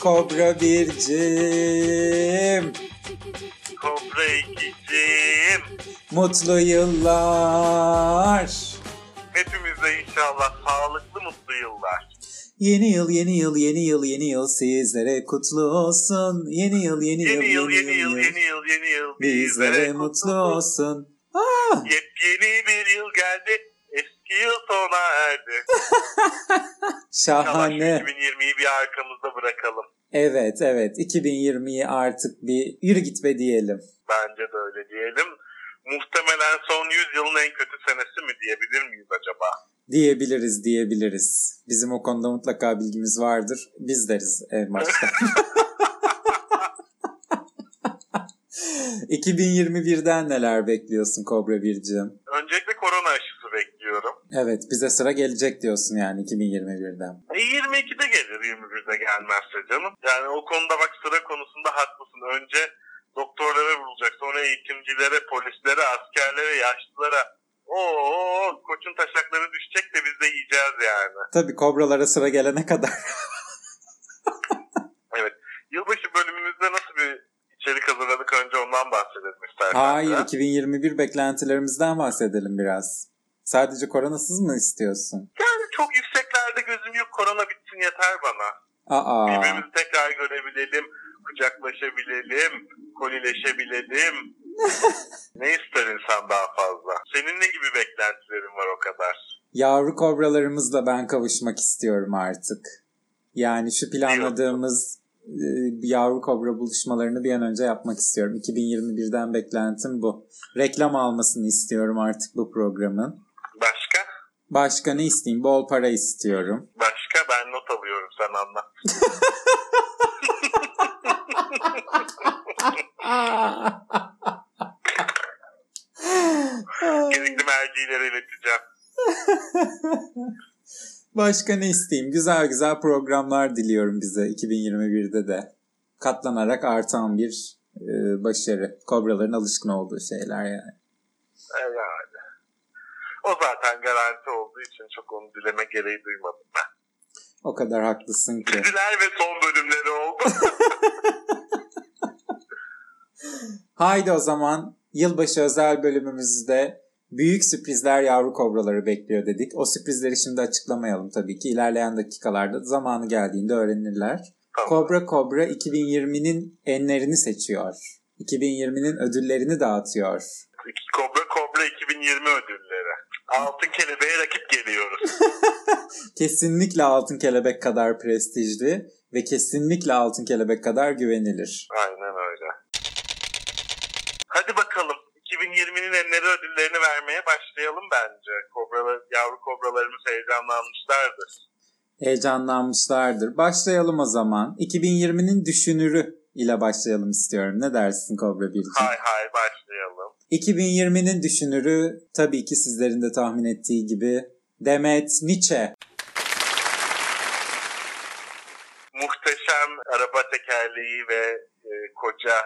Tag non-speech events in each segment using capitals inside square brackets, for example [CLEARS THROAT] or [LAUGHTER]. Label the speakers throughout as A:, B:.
A: Kobra bircim.
B: Kobra ikicim.
A: Mutlu yıllar.
B: Hepimize inşallah sağlıklı mutlu yıllar.
A: Yeni yıl, yeni yıl, yeni yıl, yeni yıl sizlere kutlu olsun. Yeni yıl, yeni,
B: Yeni
A: yıl,
B: yıl, yeni yıl, yeni yıl, yeni yıl.
A: Bizlere mutlu olsun.
B: Yepyeni bir yıl geldi. Yıl sona erdi. [LAUGHS]
A: Şahane.
B: 2020'yi bir arkamızda bırakalım.
A: Evet, evet. 2020'yi artık bir yürü git be diyelim.
B: Bence de öyle diyelim. Muhtemelen son 100 yılın en kötü senesi mi diyebilir miyiz acaba?
A: Diyebiliriz, diyebiliriz. Bizim o konuda mutlaka bilgimiz vardır. Biz deriz en başta. 2021'den neler bekliyorsun Kobra Bircim?
B: Öncelikle korona aşısı bekliyorum.
A: Evet bize sıra gelecek diyorsun yani 2021'den.
B: E 22'de gelir 21'de gelmezse canım. Yani o konuda bak sıra konusunda haklısın. Önce doktorlara vurulacak. Sonra eğitimcilere, polislere, askerlere, yaşlılara. Oo koçun taşakları düşecek de biz de yiyeceğiz yani.
A: Tabii kobralara sıra gelene kadar. [LAUGHS]
B: Evet. Yılbaşı bölümümüzde nasıl bir içerik hazırladık önce ondan bahsedelim istersen.
A: Hayır
B: de.
A: 2021 beklentilerimizden bahsedelim biraz. Sadece koronasız mı istiyorsun?
B: Yani çok yükseklerde gözüm yok. Korona bitsin yeter bana.
A: Aa,
B: Birbirimizi tekrar görebilelim, kucaklaşabilelim, kolileşebilelim. [LAUGHS] ne ister insan daha fazla? Senin ne gibi beklentilerin var o kadar?
A: yavru kobralarımızla ben kavuşmak istiyorum artık. Yani şu planladığımız e, yavru kobra buluşmalarını bir an önce yapmak istiyorum. 2021'den beklentim bu. Reklam almasını istiyorum artık bu programın.
B: Başka?
A: Ne isteyeyim? Bol para istiyorum.
B: Başka ben not alıyorum sen anlat. Gerekli mercilere ileteceğim.
A: Başka ne isteyeyim? Güzel güzel programlar diliyorum bize 2021'de de. Katlanarak artan bir e, başarı. Kobraların alışkın olduğu şeyler yani.
B: Evet. O zaten garanti olduğu için çok onu dileme gereği duymadım ben.
A: O kadar haklısın ki.
B: Diziler ve son bölümleri oldu. [LAUGHS]
A: Haydi o zaman yılbaşı özel bölümümüzde büyük sürprizler yavru kobraları bekliyor dedik. O sürprizleri şimdi açıklamayalım tabii ki. İlerleyen dakikalarda zamanı geldiğinde öğrenirler.
B: Tamam.
A: Kobra Kobra 2020'nin enlerini seçiyor. 2020'nin ödüllerini dağıtıyor.
B: Kobra Kobra 2020 ödülleri. Altın kelebeğe rakip geliyoruz. [LAUGHS]
A: Kesinlikle Altın Kelebek kadar prestijli ve kesinlikle Altın Kelebek kadar güvenilir.
B: Aynen öyle. Hadi bakalım. 2020'nin enleri ödüllerini vermeye başlayalım bence. Kobralar, yavru kobralarımız heyecanlanmışlardır.
A: Heyecanlanmışlardır. Başlayalım o zaman. 2020'nin düşünürü ile başlayalım istiyorum. Ne dersin Kobra Birciğim?
B: Hay hay başlayalım.
A: 2020'nin düşünürü tabii ki sizlerin de tahmin ettiği gibi Demet Nietzsche.
B: Muhteşem araba tekerleği ve e, koca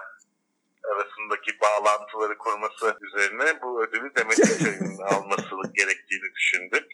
B: arasındaki bağlantıları kurması üzerine bu ödülü Demet Akalın'ın [LAUGHS] alması gerektiğini düşündük.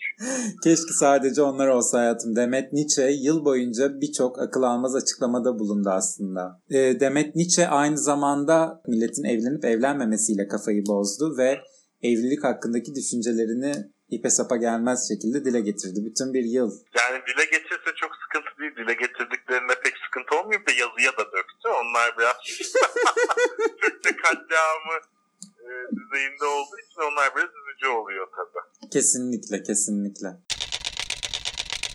A: Keşke sadece onlar olsa hayatım. Demet Nietzsche yıl boyunca birçok akıl almaz açıklamada bulundu aslında. Ee, Demet Nietzsche aynı zamanda milletin evlenip evlenmemesiyle kafayı bozdu ve evlilik hakkındaki düşüncelerini ipe sapa gelmez şekilde dile getirdi. Bütün bir yıl.
B: Yani dile getirse çok sıkıntı değil. Dile getirdiklerinde pek sıkıntı olmuyor da yazıya da döktü. Onlar biraz [LAUGHS] Türkçe katliamı e, düzeyinde olduğu için onlar biraz üzücü oluyor tabii.
A: Kesinlikle, kesinlikle.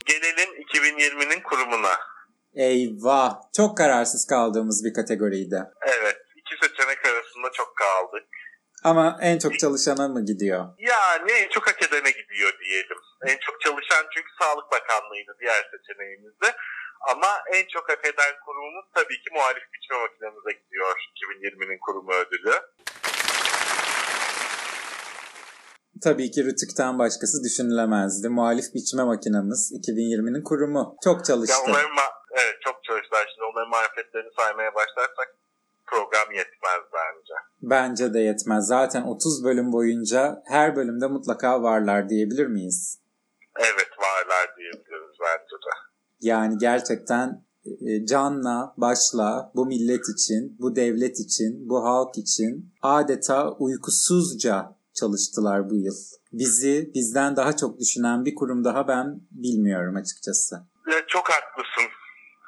B: Gelelim 2020'nin kurumuna.
A: Eyvah! Çok kararsız kaldığımız bir kategoriydi.
B: Evet. iki seçenek arasında çok kaldık.
A: Ama en çok çalışana mı gidiyor?
B: Yani en çok hak edene gidiyor diyelim. En çok çalışan çünkü Sağlık Bakanlığı'ydı diğer seçeneğimizde. Ama en çok hak eden kurumumuz tabii ki muhalif biçme makinemize gidiyor 2020'nin kurumu ödülü.
A: Tabii ki Rütük'ten başkası düşünülemezdi. Muhalif biçme makinamız 2020'nin kurumu. Çok
B: Ya
A: çalıştı.
B: onların ma- evet çok çalıştılar şimdi onların marifetlerini saymaya başlarsak program yetmez bence.
A: Bence de yetmez. Zaten 30 bölüm boyunca her bölümde mutlaka varlar diyebilir miyiz?
B: Evet varlar diyebiliriz bence de.
A: Yani gerçekten e, canla, başla bu millet için, bu devlet için, bu halk için adeta uykusuzca çalıştılar bu yıl. Bizi bizden daha çok düşünen bir kurum daha ben bilmiyorum açıkçası.
B: Ya, çok haklısın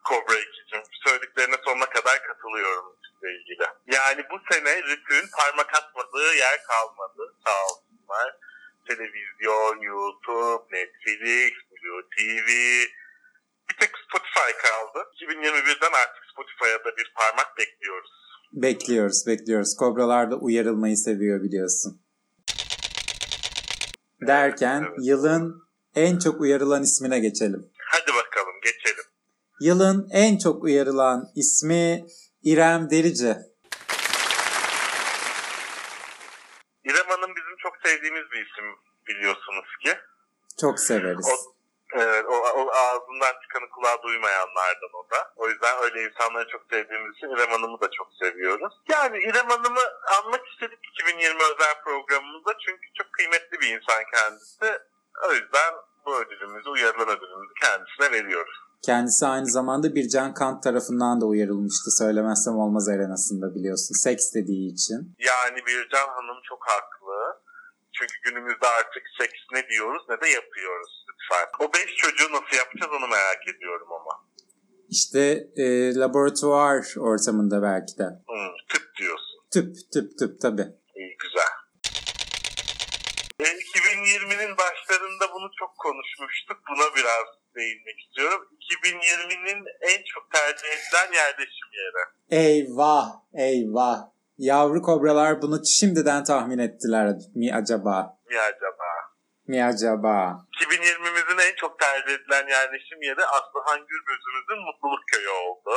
B: Kobra 2'cim. Söylediklerine sonuna kadar katılıyorum ilgili. Yani bu sene Rütük'ün parmak atmadığı yer kalmadı. Sağ olsunlar. Televizyon, YouTube, Netflix, Blue TV, bir tek Spotify kaldı. 2021'den artık Spotify'a da bir parmak bekliyoruz.
A: Bekliyoruz, bekliyoruz. Kobralar da uyarılmayı seviyor biliyorsun. Derken
B: evet.
A: yılın en çok uyarılan ismine geçelim.
B: Hadi bakalım geçelim.
A: Yılın en çok uyarılan ismi İrem Derici.
B: İrem Hanım bizim çok sevdiğimiz bir isim biliyorsunuz ki.
A: Çok severiz.
B: O, evet, o, o ağzından çıkanı kulağa duymayanlardan o da. O yüzden öyle insanları çok sevdiğimiz için İrem Hanım'ı da çok seviyoruz. Yani İrem Hanım'ı anmak istedik 2020 özel programımızda çünkü çok kıymetli bir insan kendisi. O yüzden bu ödülümüzü, uyarılan ödülümüzü kendisine veriyoruz.
A: Kendisi aynı zamanda bir Can Kant tarafından da uyarılmıştı. Söylemezsem olmaz arenasında biliyorsun. Seks dediği için.
B: Yani Bircan Hanım çok haklı. Çünkü günümüzde artık seks ne diyoruz ne de yapıyoruz lütfen. O beş çocuğu nasıl yapacağız onu merak ediyorum ama.
A: İşte e, laboratuvar ortamında belki de.
B: Hmm, tıp diyorsun.
A: Tüp tüp tüp tabii.
B: İyi güzel. E, 2020'nin başlarında bunu çok konuşmuştuk. Buna biraz değinmek istiyorum. 2020'nin en çok tercih edilen yerleşim yeri.
A: Eyvah eyvah. Yavru kobralar bunu şimdiden tahmin ettiler mi acaba?
B: Mi acaba?
A: Mi acaba?
B: 2020'mizin en çok tercih edilen yerleşim yeri Aslıhan Gürbüz'ümüzün Mutluluk Köyü oldu.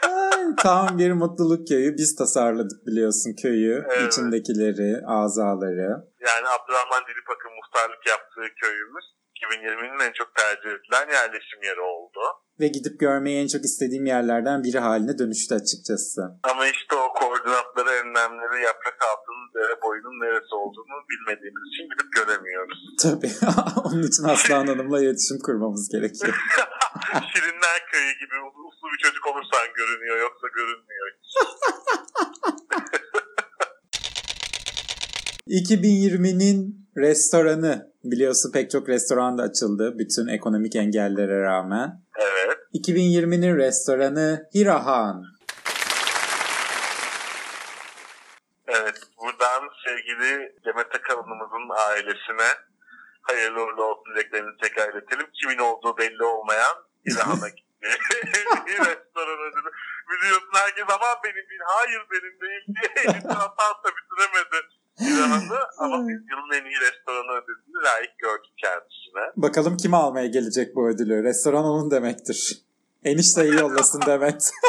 B: [LAUGHS] [LAUGHS]
A: Tam bir mutluluk köyü. Biz tasarladık biliyorsun köyü.
B: Evet.
A: İçindekileri, azaları.
B: Yani Abdurrahman Dilipak'ın muhtarlık yaptığı köyümüz 2020'nin en çok tercih edilen yerleşim yeri oldu.
A: Ve gidip görmeyi en çok istediğim yerlerden biri haline dönüştü açıkçası.
B: Ama işte o koordinatları, enlemleri, yaprak altının dere boyunun neresi olduğunu bilmediğimiz için gidip göremiyoruz.
A: Tabii. [LAUGHS] Onun için Aslan Hanım'la iletişim kurmamız gerekiyor. [LAUGHS]
B: Şirinler Köyü gibi uslu bir çocuk olursan görünüyor yoksa görünmüyor.
A: 2020'nin [LAUGHS] restoranı biliyorsun pek çok restoran da açıldı bütün ekonomik engellere rağmen.
B: Evet.
A: 2020'nin restoranı Hirahan.
B: Evet. Buradan sevgili Demet Akalın'ımızın ailesine hayırlı uğurlu olsun dileklerini tekrar iletelim. Kimin olduğu belli olmayan İlhan'a [LAUGHS] gitti. restoran ödülü. Biliyorsun herkes aman benim değil, hayır benim değil diye [LAUGHS] elini atarsa bitiremedi İlhan'ı. Ama biz yılın en iyi restoranı ödülünü layık gördük kendisine.
A: Bakalım kim almaya gelecek bu ödülü? Restoran onun demektir. Enişteyi yollasın Demet. [LAUGHS]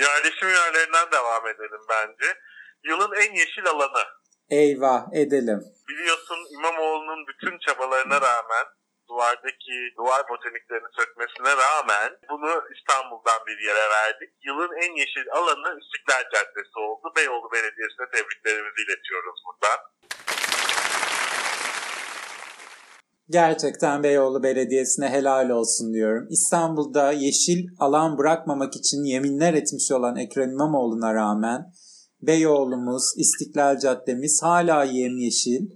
B: Yerleşim yerlerinden devam edelim bence. Yılın en yeşil alanı.
A: Eyvah edelim.
B: Biliyorsun İmamoğlu'nun bütün çabalarına rağmen duvardaki duvar botaniklerini sökmesine rağmen bunu İstanbul'dan bir yere verdik. Yılın en yeşil alanı İstiklal Caddesi oldu. Beyoğlu Belediyesi'ne tebriklerimizi iletiyoruz buradan.
A: Gerçekten Beyoğlu Belediyesi'ne helal olsun diyorum. İstanbul'da yeşil alan bırakmamak için yeminler etmiş olan Ekrem İmamoğlu'na rağmen Beyoğlu'muz, İstiklal Caddemiz hala yemyeşil.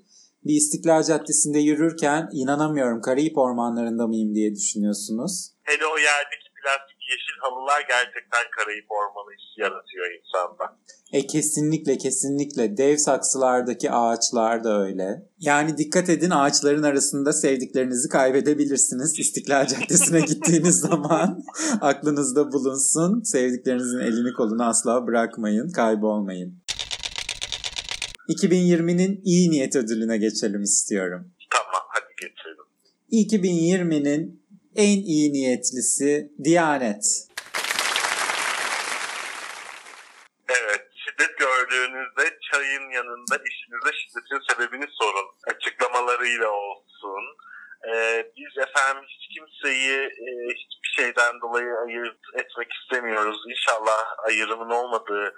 A: Bir İstiklal Caddesi'nde yürürken inanamıyorum Karayip ormanlarında mıyım diye düşünüyorsunuz.
B: Hele o yerdeki plastik yeşil halılar gerçekten Karayip Ormanı hissi yaratıyor insanda.
A: E kesinlikle kesinlikle dev saksılardaki ağaçlar da öyle. Yani dikkat edin ağaçların arasında sevdiklerinizi kaybedebilirsiniz. İstiklal Caddesi'ne [LAUGHS] gittiğiniz zaman aklınızda bulunsun. Sevdiklerinizin elini kolunu asla bırakmayın, kaybolmayın. 2020'nin iyi niyet ödülüne geçelim istiyorum.
B: Tamam hadi geçelim.
A: 2020'nin en iyi niyetlisi Diyanet.
B: Evet, şiddet gördüğünüzde çayın yanında eşinize şiddetin sebebini sorun. Açıklamalarıyla olsun. Ee, biz efendim hiç kimseyi e, hiçbir şeyden dolayı ayırt etmek istemiyoruz. İnşallah ayrımın olmadığı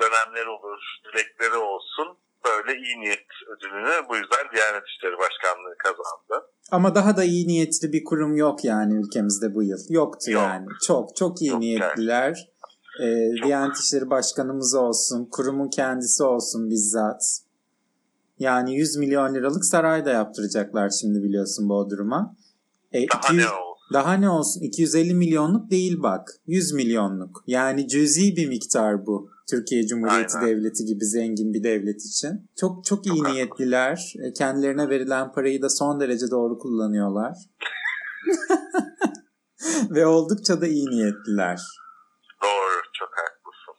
B: dönemler olur, dilekleri olsun. Böyle iyi niyet ödülünü bu yüzden Diyanet İşleri Başkanlığı kazandı.
A: Ama daha da iyi niyetli bir kurum yok yani ülkemizde bu yıl. Yoktu
B: Yok.
A: yani. Çok çok iyi
B: Yok
A: niyetliler. Ee, Diyanet İşleri Başkanımız olsun, kurumun kendisi olsun bizzat. Yani 100 milyon liralık saray da yaptıracaklar şimdi biliyorsun Bodrum'a. E,
B: Daha
A: 200
B: ne olsun?
A: Daha ne olsun? 250 milyonluk değil bak. 100 milyonluk. Yani cüzi bir miktar bu. Türkiye Cumhuriyeti
B: Aynen.
A: Devleti gibi zengin bir devlet için. Çok çok iyi
B: Çok
A: niyetliler. E, Kendilerine verilen parayı da son derece doğru kullanıyorlar. [LAUGHS] Ve oldukça da iyi niyetliler.
B: Doğru, çok haklısın.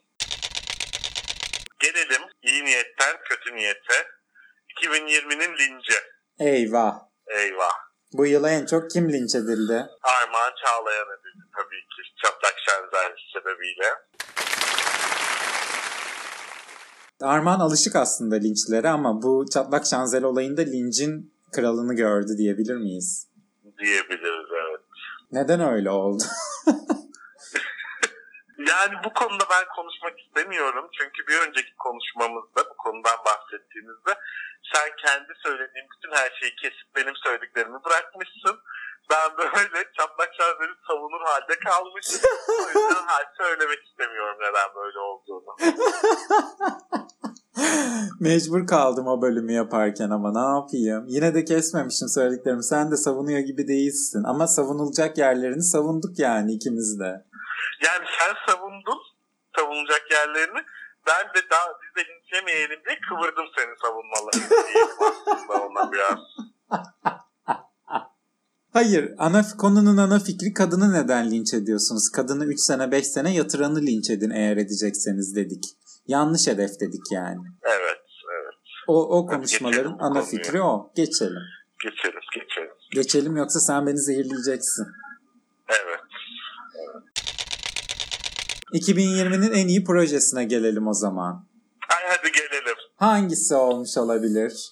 B: Gelelim iyi niyetten kötü niyete. 2020'nin linci.
A: Eyvah.
B: Eyvah.
A: Bu yıl en çok kim linç edildi?
B: Armağan Çağlayan edildi tabii ki çatlak şenzel sebebiyle.
A: Armağan alışık aslında linçlere ama bu çatlak şanzel olayında lincin kralını gördü diyebilir miyiz?
B: diyebiliriz evet.
A: Neden öyle oldu? [LAUGHS]
B: Yani bu konuda ben konuşmak istemiyorum. Çünkü bir önceki konuşmamızda bu konudan bahsettiğimizde sen kendi söylediğin bütün her şeyi kesip benim söylediklerimi bırakmışsın. Ben böyle çatlak şanzeli savunur halde kalmışım. [LAUGHS] O yüzden hal söylemek istemiyorum neden böyle olduğunu. [LAUGHS]
A: Mecbur kaldım o bölümü yaparken ama ne yapayım? Yine de kesmemişim söylediklerimi. Sen de savunuyor gibi değilsin. Ama savunulacak yerlerini savunduk yani ikimiz de.
B: Yani sen savundun savunacak yerlerini. Ben de daha biz de linçlemeyelim diye kıvırdım senin savunmalarını ona biraz. [LAUGHS]
A: Hayır, ana konunun ana fikri kadını neden linç ediyorsunuz? Kadını 3 sene 5 sene yatıranı linç edin eğer edecekseniz dedik. Yanlış hedef dedik yani.
B: Evet, evet.
A: O, o konuşmaların
B: geçelim
A: ana fikri o. Geçelim.
B: Geçelim, geçelim.
A: Geçelim yoksa sen beni zehirleyeceksin.
B: Evet.
A: 2020'nin en iyi projesine gelelim o zaman.
B: Ay hadi gelelim.
A: Hangisi olmuş olabilir?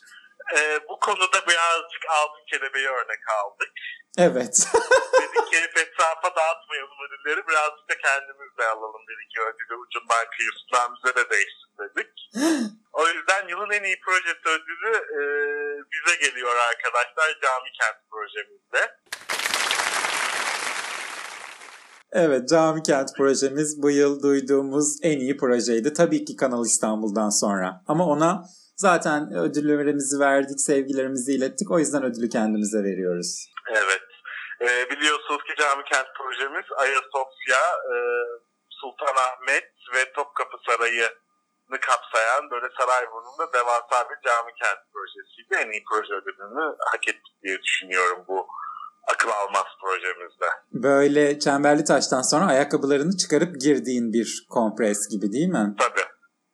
B: Ee, bu konuda birazcık altın kelebeği örnek aldık.
A: Evet. [LAUGHS]
B: Dedik ki etrafa dağıtmayalım ödülleri. Birazcık da kendimiz de alalım dedik ki ödülü ucundan kıyısından bize de değişsin dedik. O yüzden yılın en iyi projesi ödülü e, bize geliyor arkadaşlar Cami Kent projemizde.
A: Evet, Cami Kent projemiz bu yıl duyduğumuz en iyi projeydi. Tabii ki Kanal İstanbul'dan sonra. Ama ona zaten ödüllerimizi verdik, sevgilerimizi ilettik. O yüzden ödülü kendimize veriyoruz.
B: Evet. Ee, biliyorsunuz ki Cami Kent projemiz Ayasofya, e, Sultanahmet ve Topkapı Sarayı'nı kapsayan böyle Sarayburnu'nda devasa bir cami kent projesiydi. En iyi proje ödülünü hak ettik diye düşünüyorum bu akıl almaz projemizde.
A: Böyle çemberli taştan sonra ayakkabılarını çıkarıp girdiğin bir kompres gibi değil mi?
B: Tabii.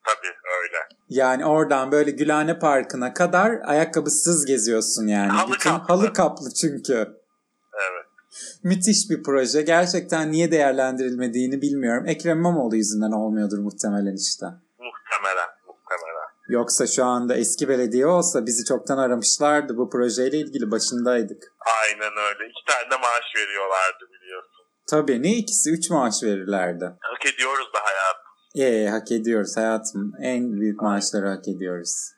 B: Tabii öyle.
A: Yani oradan böyle Gülhane Parkı'na kadar ayakkabısız geziyorsun yani.
B: Halı
A: Bütün
B: kaplı.
A: halı kaplı çünkü.
B: Evet.
A: Müthiş bir proje. Gerçekten niye değerlendirilmediğini bilmiyorum. Ekrem İmamoğlu yüzünden olmuyordur muhtemelen işte.
B: Muhtemelen. Muhtemelen.
A: Yoksa şu anda eski belediye olsa bizi çoktan aramışlardı. Bu projeyle ilgili başındaydık.
B: Aynen öyle. İki tane de maaş veriyorlardı biliyorsun.
A: Tabii ne ikisi üç maaş verirlerdi.
B: Hak ediyoruz da hayat.
A: Ee, hak ediyoruz hayatım. En büyük maaşları hak ediyoruz.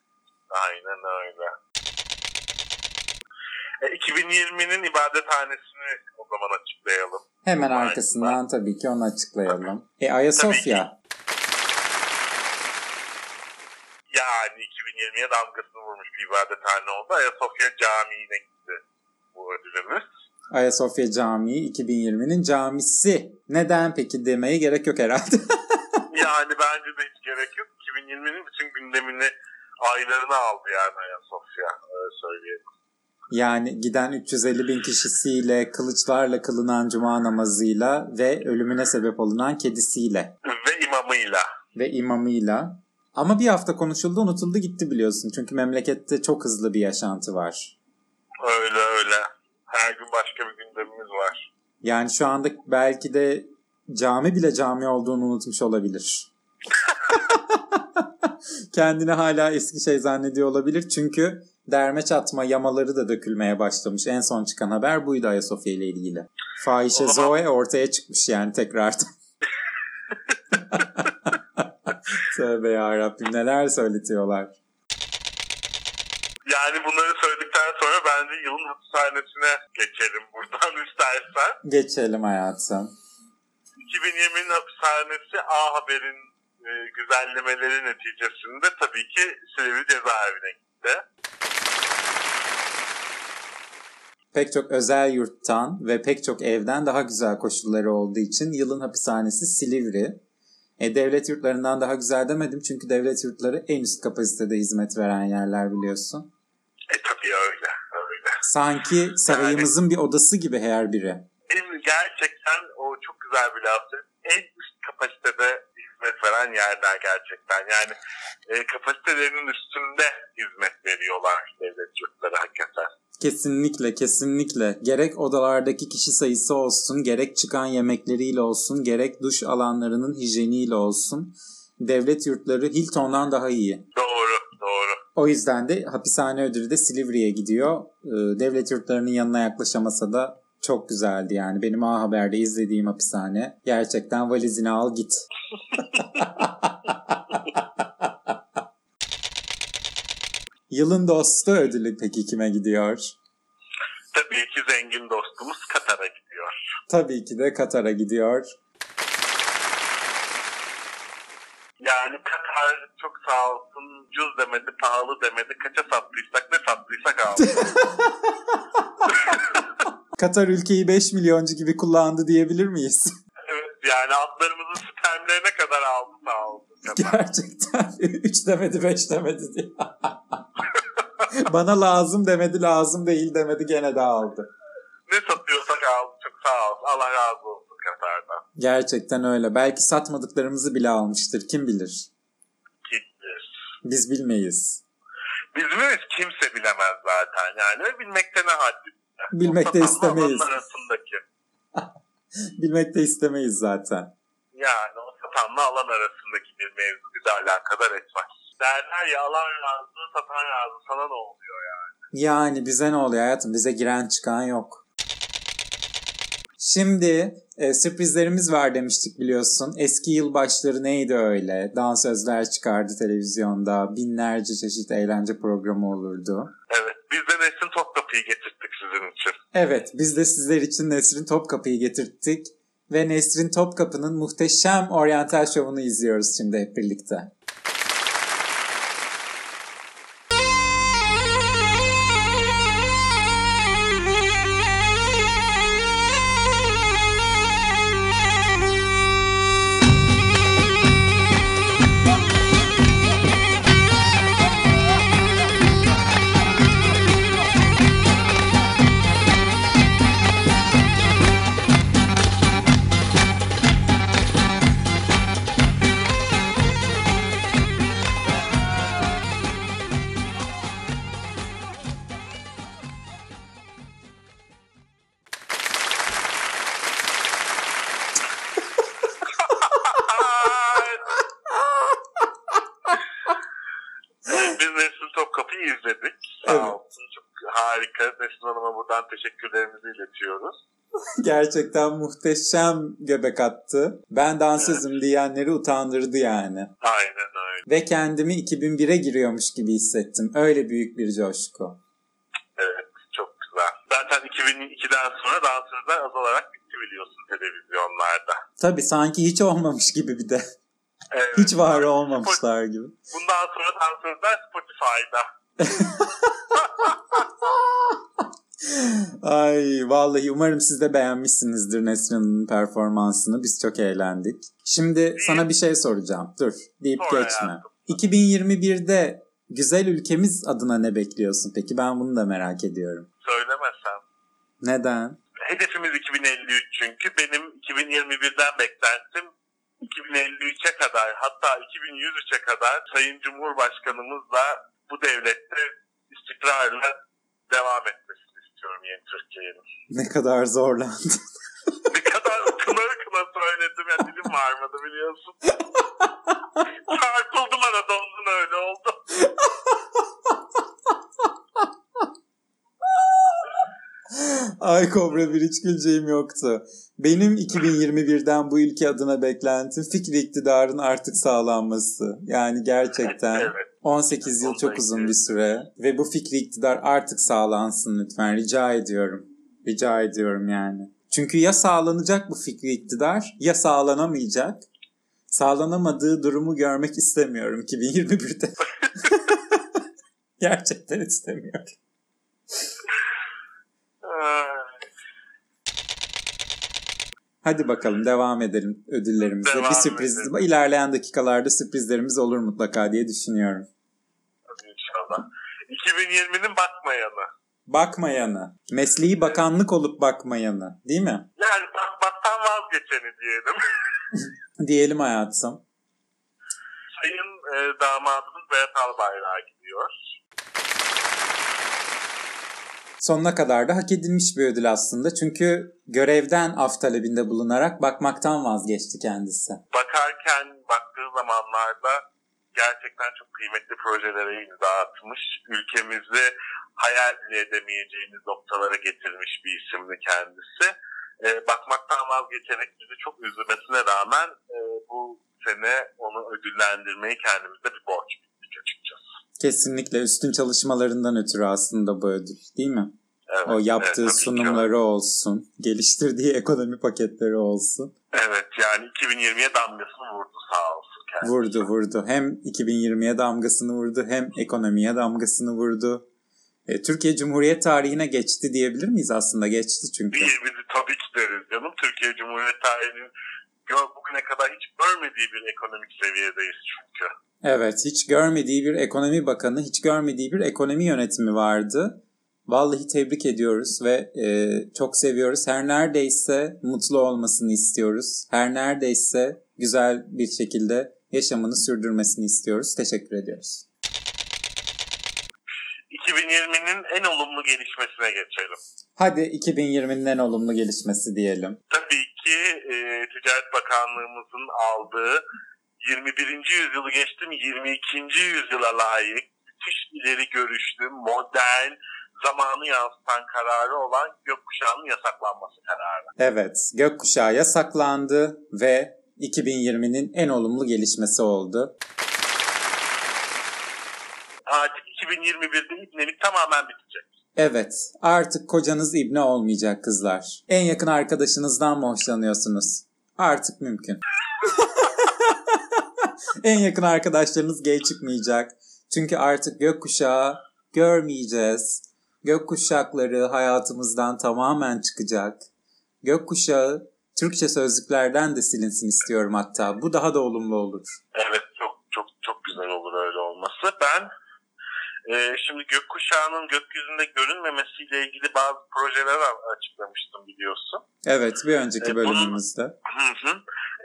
B: Aynen öyle. E, 2020'nin ibadethanesini o zaman açıklayalım.
A: Hemen
B: Aynen.
A: arkasından tabii ki onu açıklayalım. E Ayasofya.
B: Yani 2020'ye damgasını vurmuş bir ibadethane oldu. Ayasofya Camii'ne gitti bu ödülümüz.
A: Ayasofya Camii 2020'nin camisi. Neden peki demeye gerek yok herhalde. [LAUGHS]
B: Yani bence de hiç gerek yok. 2020'nin bütün gündemini aylarını aldı yani Ayasofya. Öyle söyleyelim.
A: yani giden 350 bin kişisiyle, kılıçlarla kılınan cuma namazıyla ve ölümüne sebep olunan kedisiyle
B: Ve imamıyla.
A: ve imamıyla Ama bir hafta konuşuldu unutuldu gitti biliyorsun. Çünkü memlekette çok hızlı bir yaşantı var.
B: Öyle öyle. Her gün başka bir gündemimiz var.
A: Yani şu anda belki de cami bile cami olduğunu unutmuş olabilir. [LAUGHS] Kendini hala eski şey zannediyor olabilir. Çünkü derme çatma yamaları da dökülmeye başlamış. En son çıkan haber buydu Ayasofya ile ilgili. Fahişe Zoe ortaya çıkmış yani tekrardan. [LAUGHS] Tövbe yarabbim neler söyletiyorlar.
B: Yani bunları söyledikten sonra bence yılın hapishanesine geçelim buradan [LAUGHS] istersen.
A: Geçelim hayatım.
B: 2020'nin hapishanesi A Haber'in e, güzellemeleri neticesinde tabii ki Silivri cezaevine gitti.
A: Pek çok özel yurttan ve pek çok evden daha güzel koşulları olduğu için yılın hapishanesi Silivri. E, devlet yurtlarından daha güzel demedim çünkü devlet yurtları en üst kapasitede hizmet veren yerler biliyorsun.
B: E tabii öyle, öyle.
A: Sanki sarayımızın bir odası gibi her biri.
B: Benim gerçekten o çok güzel bir laftı. En üst kapasitede hizmet veren yerler gerçekten. Yani e, kapasitelerinin üstünde hizmet veriyorlar devlet yurtları hakikaten.
A: Kesinlikle kesinlikle. Gerek odalardaki kişi sayısı olsun, gerek çıkan yemekleriyle olsun, gerek duş alanlarının hijyeniyle olsun. Devlet yurtları Hilton'dan daha iyi.
B: Doğru, doğru.
A: O yüzden de hapishane ödülü de Silivri'ye gidiyor. Ee, Devlet yurtlarının yanına yaklaşamasa da çok güzeldi yani. Benim A Haber'de izlediğim hapishane. Gerçekten valizini al git. [LAUGHS] Yılın dostu ödülü peki kime gidiyor?
B: Tabii ki zengin dostumuz Katar'a gidiyor.
A: Tabii ki de Katar'a gidiyor.
B: Yani Katar çok sağ olsun ucuz demedi, pahalı demedi. Kaça sattıysak ne sattıysak aldı. [LAUGHS]
A: Katar ülkeyi 5 milyoncu gibi kullandı diyebilir miyiz? [LAUGHS]
B: evet yani atlarımızın spermlerine kadar aldı sağ olsun.
A: Gerçekten [LAUGHS] 3 demedi 5 demedi diye. [LAUGHS] Bana lazım demedi lazım değil demedi gene de aldı.
B: ne satıyorsak aldı çok sağ olsun. Allah razı olsun Katar'dan.
A: Gerçekten öyle. Belki satmadıklarımızı bile almıştır. Kim bilir? Biz bilmeyiz.
B: Bizimiz kimse bilemez zaten yani. Ve Bilmekte ne haddi.
A: Bilmek de istemeyiz.
B: arasındaki. [LAUGHS]
A: Bilmek de istemeyiz zaten.
B: Yani o satanla alan arasındaki bir mevzu bizi alakadar etmez. Derler ya alan razı, satan razı. Sana ne oluyor yani?
A: Yani bize ne oluyor hayatım? Bize giren çıkan yok. Şimdi e, sürprizlerimiz var demiştik biliyorsun. Eski yılbaşları neydi öyle? Dansözler çıkardı televizyonda. Binlerce çeşit eğlence programı olurdu.
B: Evet. Biz de Nesrin Topkapı'yı getirttik sizin için.
A: Evet, biz de sizler için Nesrin Topkapı'yı getirttik ve Nesrin Topkapı'nın muhteşem oryantal şovunu izliyoruz şimdi hep birlikte.
B: Buradan teşekkürlerimizi iletiyoruz. [LAUGHS]
A: Gerçekten muhteşem göbek attı. Ben dansözüm diyenleri utandırdı yani.
B: Aynen öyle.
A: Ve kendimi 2001'e giriyormuş gibi hissettim. Öyle büyük bir coşku.
B: Evet. Çok güzel. Zaten 2002'den sonra dansözler azalarak bitti biliyorsun televizyonlarda.
A: Tabii sanki hiç olmamış gibi bir de.
B: Evet.
A: Hiç var olmamışlar gibi.
B: Bundan sonra dansözler Spotify'da. [LAUGHS]
A: Ay vallahi umarım siz de beğenmişsinizdir Nesrin'in performansını. Biz çok eğlendik. Şimdi sana bir şey soracağım. Dur deyip
B: Sor
A: geçme.
B: hayatım.
A: 2021'de güzel ülkemiz adına ne bekliyorsun peki? Ben bunu da merak ediyorum.
B: Söylemesem.
A: Neden?
B: Hedefimiz 2053 çünkü. Benim 2021'den beklentim 2053'e kadar hatta 2103'e kadar Sayın Cumhurbaşkanımızla bu devlette istikrarla devam etmesini istiyorum yeni Türkiye'nin.
A: Ne kadar zorlandı. [LAUGHS]
B: Ne kadar kına kına söyledim ya dilim varmadı biliyorsun. Çarpıldım arada ondan öyle oldu.
A: Ay Kobra bir hiç güleceğim yoktu. Benim 2021'den bu ülke adına beklentim fikri iktidarın artık sağlanması. Yani gerçekten
B: Evet.
A: 18 yıl çok uzun bir süre ve bu fikri iktidar artık sağlansın lütfen rica ediyorum. Rica ediyorum yani. Çünkü ya sağlanacak bu fikri iktidar ya sağlanamayacak. Sağlanamadığı durumu görmek istemiyorum 2021'de. [LAUGHS] Gerçekten istemiyorum. Hadi bakalım devam edelim ödüllerimize.
B: Devam
A: bir sürpriz.
B: edelim.
A: ilerleyen dakikalarda sürprizlerimiz olur mutlaka diye düşünüyorum.
B: İnşallah. 2020'nin bakmayanı.
A: Bakmayanı. Mesleği bakanlık olup bakmayanı. Değil mi?
B: Yani bakmaktan vazgeçeni diyelim. [LAUGHS]
A: Diyelim hayatım.
B: Sayın e, damadımız Berat Albayrak'a gidiyor.
A: Sonuna kadar da hak edilmiş bir ödül aslında. Çünkü görevden af talebinde bulunarak bakmaktan vazgeçti kendisi.
B: Bakarken baktığı zamanlarda gerçekten çok kıymetli projelere imza atmış. Ülkemizi hayal bile edemeyeceğimiz noktalara getirmiş bir isimdi kendisi. E, bakmaktan vazgeçerek bizi çok üzülmesine rağmen e, bu sene onu ödüllendirmeyi kendimize bir borç bildik açıkçası.
A: Kesinlikle üstün çalışmalarından ötürü aslında bu ödül. Değil mi?
B: Evet,
A: O yaptığı
B: evet,
A: sunumları olsun. Geliştirdiği [LAUGHS] ekonomi paketleri olsun.
B: Evet yani 2020'ye damgasını vurdu sağ olsun.
A: Vurdu vurdu. Hem 2020'ye damgasını vurdu hem ekonomiye damgasını vurdu. E, Türkiye Cumhuriyet tarihine geçti diyebilir miyiz aslında? Geçti çünkü.
B: Diyebilir tabii ki deriz canım. Türkiye Cumhuriyeti tarihinin gör- bugüne kadar hiç görmediği bir ekonomik seviyedeyiz çünkü.
A: Evet hiç görmediği bir ekonomi bakanı, hiç görmediği bir ekonomi yönetimi vardı. Vallahi tebrik ediyoruz ve e, çok seviyoruz. Her neredeyse mutlu olmasını istiyoruz. Her neredeyse güzel bir şekilde yaşamını sürdürmesini istiyoruz. Teşekkür ediyoruz.
B: 2020'nin en olumlu gelişmesine geçelim.
A: Hadi 2020'nin en olumlu gelişmesi diyelim.
B: Tabii ki e, Ticaret Bakanlığımızın aldığı 21. yüzyılı geçtim 22. yüzyıla layık müthiş ileri görüşlü, modern, zamanı yansıtan kararı olan gökkuşağının yasaklanması kararı.
A: Evet, gökkuşağı yasaklandı ve 2020'nin en olumlu gelişmesi oldu.
B: Artık 2021'de ibnelik tamamen bitecek.
A: Evet, artık kocanız ibne olmayacak kızlar. En yakın arkadaşınızdan mı hoşlanıyorsunuz? Artık mümkün. [LAUGHS] en yakın arkadaşlarınız gay çıkmayacak. Çünkü artık gökkuşağı görmeyeceğiz. Gökkuşakları hayatımızdan tamamen çıkacak. Gökkuşağı Türkçe sözlüklerden de silinsin istiyorum hatta. Bu daha da olumlu olur.
B: Evet çok çok çok güzel olur öyle olması. Ben e, şimdi gökkuşağının gökyüzünde görünmemesiyle ilgili bazı projeler açıklamıştım biliyorsun.
A: Evet, bir önceki
B: E, bunun-
A: bölümümüzde.
B: Hı hı.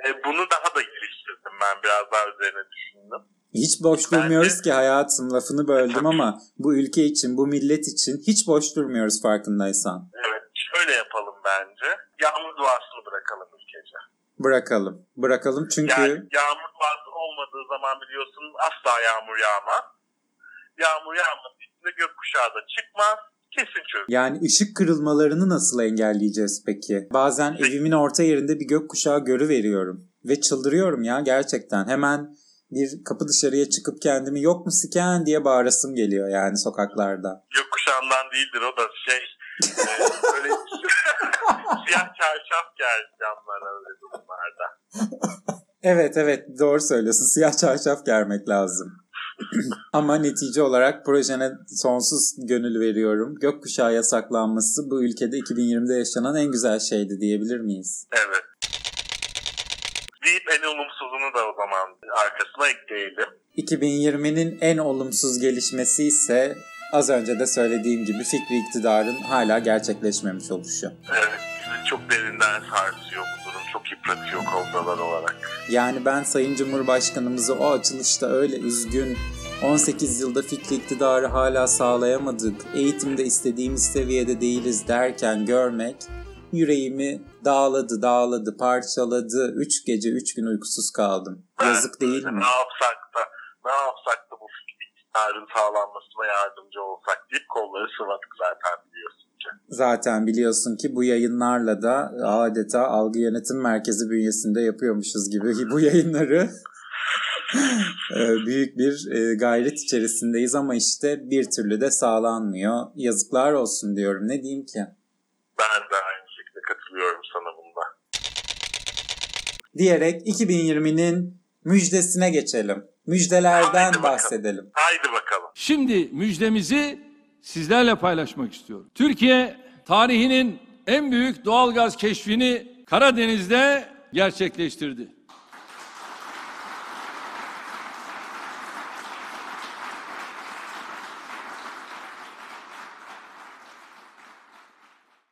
B: E, bunu daha da geliştirdim ben biraz daha üzerine düşündüm.
A: Hiç boş
B: Bence-
A: durmuyoruz ki hayatım lafını böldüm ama bu ülke için, bu millet için hiç boş durmuyoruz farkındaysan.
B: Evet şöyle yapalım bence. Yağmur duasını bırakalım ülkece.
A: Bırakalım. Bırakalım çünkü
B: Yani yağmur duası olmadığı zaman biliyorsun asla yağmur yağmaz. Yağmur yağmadığı için de gökkuşağı da çıkmaz. Kesin çözüm.
A: yani ışık kırılmalarını nasıl engelleyeceğiz peki? Bazen evimin orta yerinde bir gökkuşağı görü veriyorum ve çıldırıyorum ya gerçekten. Hemen bir kapı dışarıya çıkıp kendimi yok mu siken diye bağırasım geliyor yani sokaklarda.
B: Gökkuşağından değildir o da şey böyle [LAUGHS] siyah çarşaf geldi camlara öyle durumlarda.
A: Evet evet doğru söylüyorsun. Siyah çarşaf germek lazım. [CLEARS THROAT] Ama netice olarak projene sonsuz gönül veriyorum. Gökkuşağı yasaklanması bu ülkede 2020'de yaşanan en güzel şeydi diyebilir miyiz?
B: Evet. Deyip en olumsuzunu da o zaman arkasına ekleyelim.
A: 2020'nin en olumsuz gelişmesi ise az önce de söylediğim gibi fikri iktidarın hala gerçekleşmemiş oluşu.
B: Evet, çok derinden sarsıyor bu durum. çok yıpratıyor kobralar olarak.
A: Yani ben Sayın Cumhurbaşkanımızı o açılışta öyle üzgün 18 yılda fikri iktidarı hala sağlayamadık, eğitimde istediğimiz seviyede değiliz derken görmek yüreğimi dağladı, dağladı, parçaladı. Üç gece, üç gün uykusuz kaldım. Yazık değil mi?
B: Ne yapsak da, iktidarın sağlanmasına yardımcı olsak deyip kolları sıvadık zaten biliyorsun ki.
A: Zaten biliyorsun ki bu yayınlarla da adeta algı yönetim merkezi bünyesinde yapıyormuşuz gibi bu yayınları [LAUGHS] e, büyük bir e, gayret içerisindeyiz ama işte bir türlü de sağlanmıyor. Yazıklar olsun diyorum. Ne diyeyim ki?
B: Ben de aynı şekilde katılıyorum sana bunda.
A: Diyerek 2020'nin müjdesine geçelim. Müjdelerden
B: Haydi
A: bahsedelim.
B: Haydi bakalım.
C: Şimdi müjdemizi sizlerle paylaşmak istiyorum. Türkiye tarihinin en büyük doğalgaz keşfini Karadeniz'de gerçekleştirdi.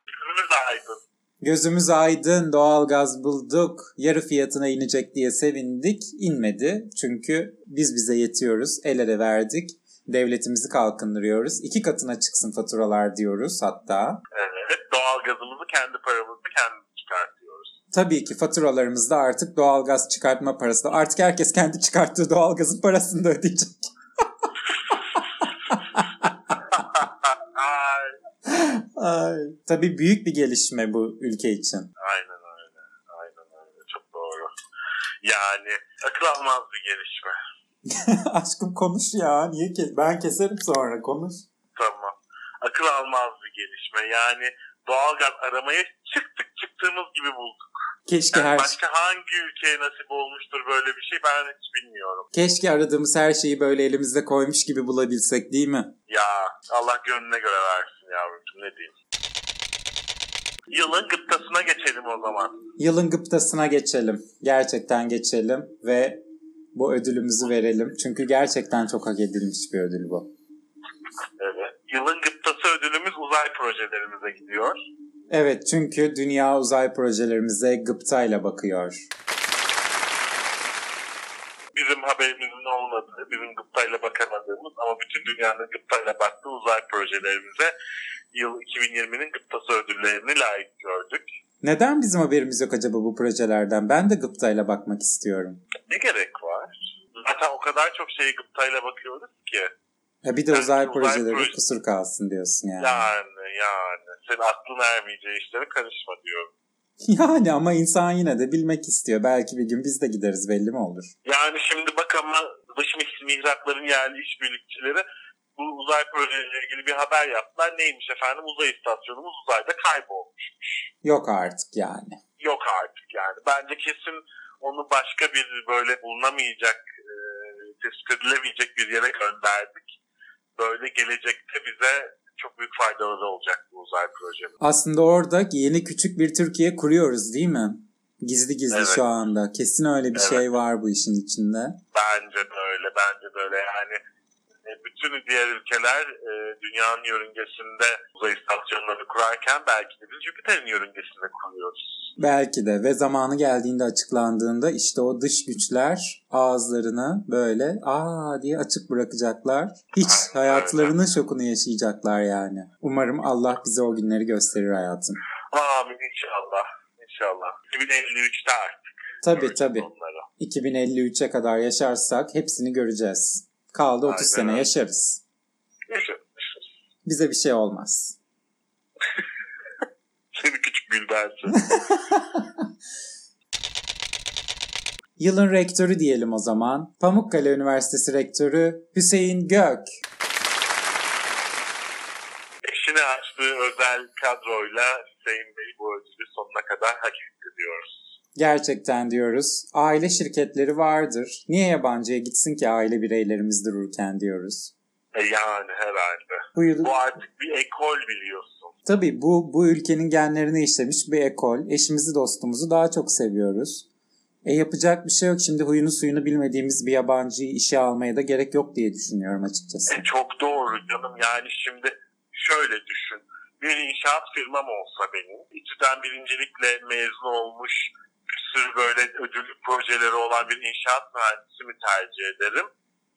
B: Gözümüz aydın.
A: Gözümüz aydın, doğalgaz bulduk, yarı fiyatına inecek diye sevindik. İnmedi çünkü biz bize yetiyoruz, el ele verdik. Devletimizi kalkındırıyoruz. İki katına çıksın faturalar diyoruz hatta.
B: Evet, doğalgazımızı kendi paramızı kendimiz çıkartıyoruz.
A: Tabii ki faturalarımızda artık doğalgaz çıkartma parası da artık herkes kendi çıkarttığı doğalgazın parasını da ödeyecek. [LAUGHS] [LAUGHS]
B: Ay.
A: Tabii büyük bir gelişme bu ülke için.
B: aynen öyle. Aynen öyle. Çok doğru. Yani akıl almaz bir gelişme. [LAUGHS]
A: Aşkım konuş ya. Niye kes? Ben keserim sonra konuş.
B: Tamam. Akıl almaz bir gelişme. Yani doğalgaz aramaya çıktık çıktığımız gibi bulduk.
A: Keşke
B: Yani
A: her
B: başka hangi ülkeye nasip olmuştur böyle bir şey ben hiç bilmiyorum.
A: keşke aradığımız her şeyi böyle elimizde koymuş gibi bulabilsek değil mi?
B: Ya Allah gönlüne göre versin yavrucuğum ne diyeyim. Yılın gıptasına geçelim o zaman.
A: Yılın gıptasına geçelim. Gerçekten geçelim ve bu ödülümüzü verelim. Çünkü gerçekten çok hak edilmiş bir ödül bu.
B: Evet. Yılın gıptası ödülümüz uzay projelerimize gidiyor.
A: Evet çünkü dünya uzay projelerimize gıptayla bakıyor.
B: Bizim haberimizin olmadığı, bizim gıptayla bakamadığımız ama bütün dünyanın gıptayla baktığı uzay projelerimize yıl 2020'nin gıptası ödüllerini layık gördük.
A: Neden bizim haberimiz yok acaba bu projelerden? Ben de gıptayla bakmak istiyorum.
B: Ne gerek var? Zaten o kadar çok şeye gıptayla bakıyoruz ki.
A: Ha bir de
B: Yani
A: uzay
B: uzay
A: projeleri
B: proje-
A: kusur kalsın diyorsun yani.
B: Yani yani. Senin aklın ermeyeceği işlere karışma diyorum. [LAUGHS]
A: Yani ama insan yine de bilmek istiyor. Belki bir gün biz de gideriz belli mi olur?
B: Yani şimdi bak ama dış mihrakların yerli işbirlikçileri bu uzay projeleriyle ilgili bir haber yaptılar. Neymiş efendim uzay istasyonumuz uzayda kaybolmuşmuş.
A: Yok artık yani.
B: Yok artık yani. Bence kesin onu başka bir böyle bulunamayacak, e, tespit edilemeyecek bir yere gönderdik. Böyle gelecekte bize çok büyük faydaları olacak bu uzay projemiz.
A: Aslında orada yeni küçük bir Türkiye kuruyoruz değil mi? Gizli gizli
B: Evet.
A: şu anda. Kesin öyle bir
B: Evet.
A: şey var bu işin içinde.
B: Bence de öyle, bence de öyle. Yani bütün diğer ülkeler e, dünyanın yörüngesinde uzay istasyonları kurarken belki de biz Jüpiter'in yörüngesinde kuruyoruz.
A: Belki de ve zamanı geldiğinde açıklandığında işte o dış güçler ağızlarını böyle aa diye açık bırakacaklar. Hiç hayatlarının şokunu yaşayacaklar yani. Umarım Allah bize o günleri gösterir hayatım.
B: Amin inşallah. İnşallah. 2053'te artık.
A: Tabii tabii.
B: Onları.
A: 2053'e kadar yaşarsak hepsini göreceğiz. Kaldı 30
B: Aynen
A: sene yaşarız.
B: Yaşarız.
A: Bize bir şey olmaz. [LAUGHS]
B: Seni küçük gülbensin. [LAUGHS]
A: Yılın rektörü diyelim o zaman. Pamukkale Üniversitesi Rektörü Hüseyin Gök.
B: Eşine açtığı özel kadroyla Hüseyin Bey bu ödülü sonuna kadar hak etti diyoruz.
A: Gerçekten diyoruz. Aile şirketleri vardır. Niye yabancıya gitsin ki aile bireylerimiz dururken diyoruz.
B: E yani herhalde.
A: Bu yıl,
B: Bu artık bir ekol biliyorsun.
A: tabii bu, bu ülkenin genlerine işlemiş bir ekol. Eşimizi dostumuzu daha çok seviyoruz. E yapacak bir şey yok. Şimdi huyunu suyunu bilmediğimiz bir yabancıyı işe almaya da gerek yok diye düşünüyorum açıkçası.
B: E çok doğru canım. Yani şimdi şöyle düşün. Bir inşaat firmam olsa benim, İTÜ'den birincilikle mezun olmuş sürü böyle ödüllü projeleri olan bir inşaat mühendisi mi tercih ederim?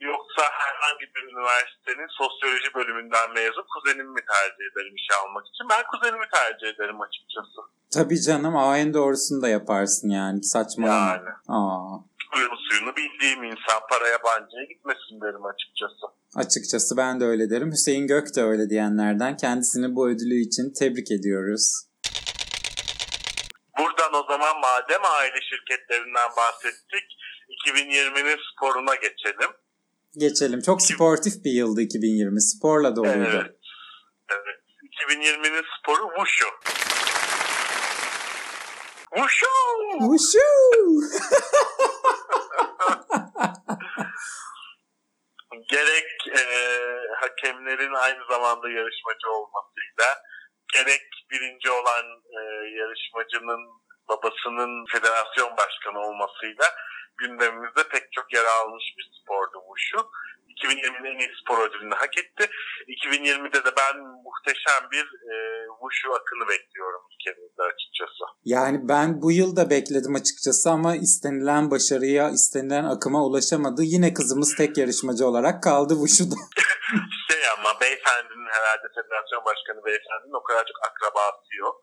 B: Yoksa herhangi bir üniversitenin sosyoloji bölümünden mezun kuzenimi mi tercih ederim işe almak için? Ben kuzenimi tercih ederim açıkçası.
A: Tabii canım aa en doğrusunu da yaparsın yani saçmalama.
B: Yani.
A: Aa,
B: Suyunu suyunu bildiğim insan para yabancıya gitmesin derim açıkçası.
A: açıkçası ben de öyle derim. Hüseyin Gök de öyle diyenlerden. Kendisini bu ödülü için tebrik ediyoruz.
B: Buradan o zaman madem aile şirketlerinden bahsettik 2020'nin sporuna geçelim.
A: Geçelim. Çok sportif bir yıldı 2020. Sporla doluydu.
B: Evet. Evet. 2020'nin sporu Wushu. Wushu!
A: Wushu! [LAUGHS]
B: Gerek e, hakemlerin aynı zamanda yarışmacı olmasıyla, gerek birinci olan e, yarışmacının babasının federasyon başkanı olmasıyla gündemimizde pek çok yer almış bir spordu Wushu. 2020'nin en iyi spor ödülünü hak etti. 2020'de de ben muhteşem bir e, Wushu akını bekliyorum ülkemizde açıkçası.
A: Yani ben bu yıl da bekledim açıkçası ama istenilen başarıya, istenilen akıma ulaşamadı. Yine kızımız tek yarışmacı olarak kaldı Wushu'da. [LAUGHS] [LAUGHS]
B: Şey ama beyefendinin herhalde federasyon başkanı beyefendinin o kadar çok akrabası yok.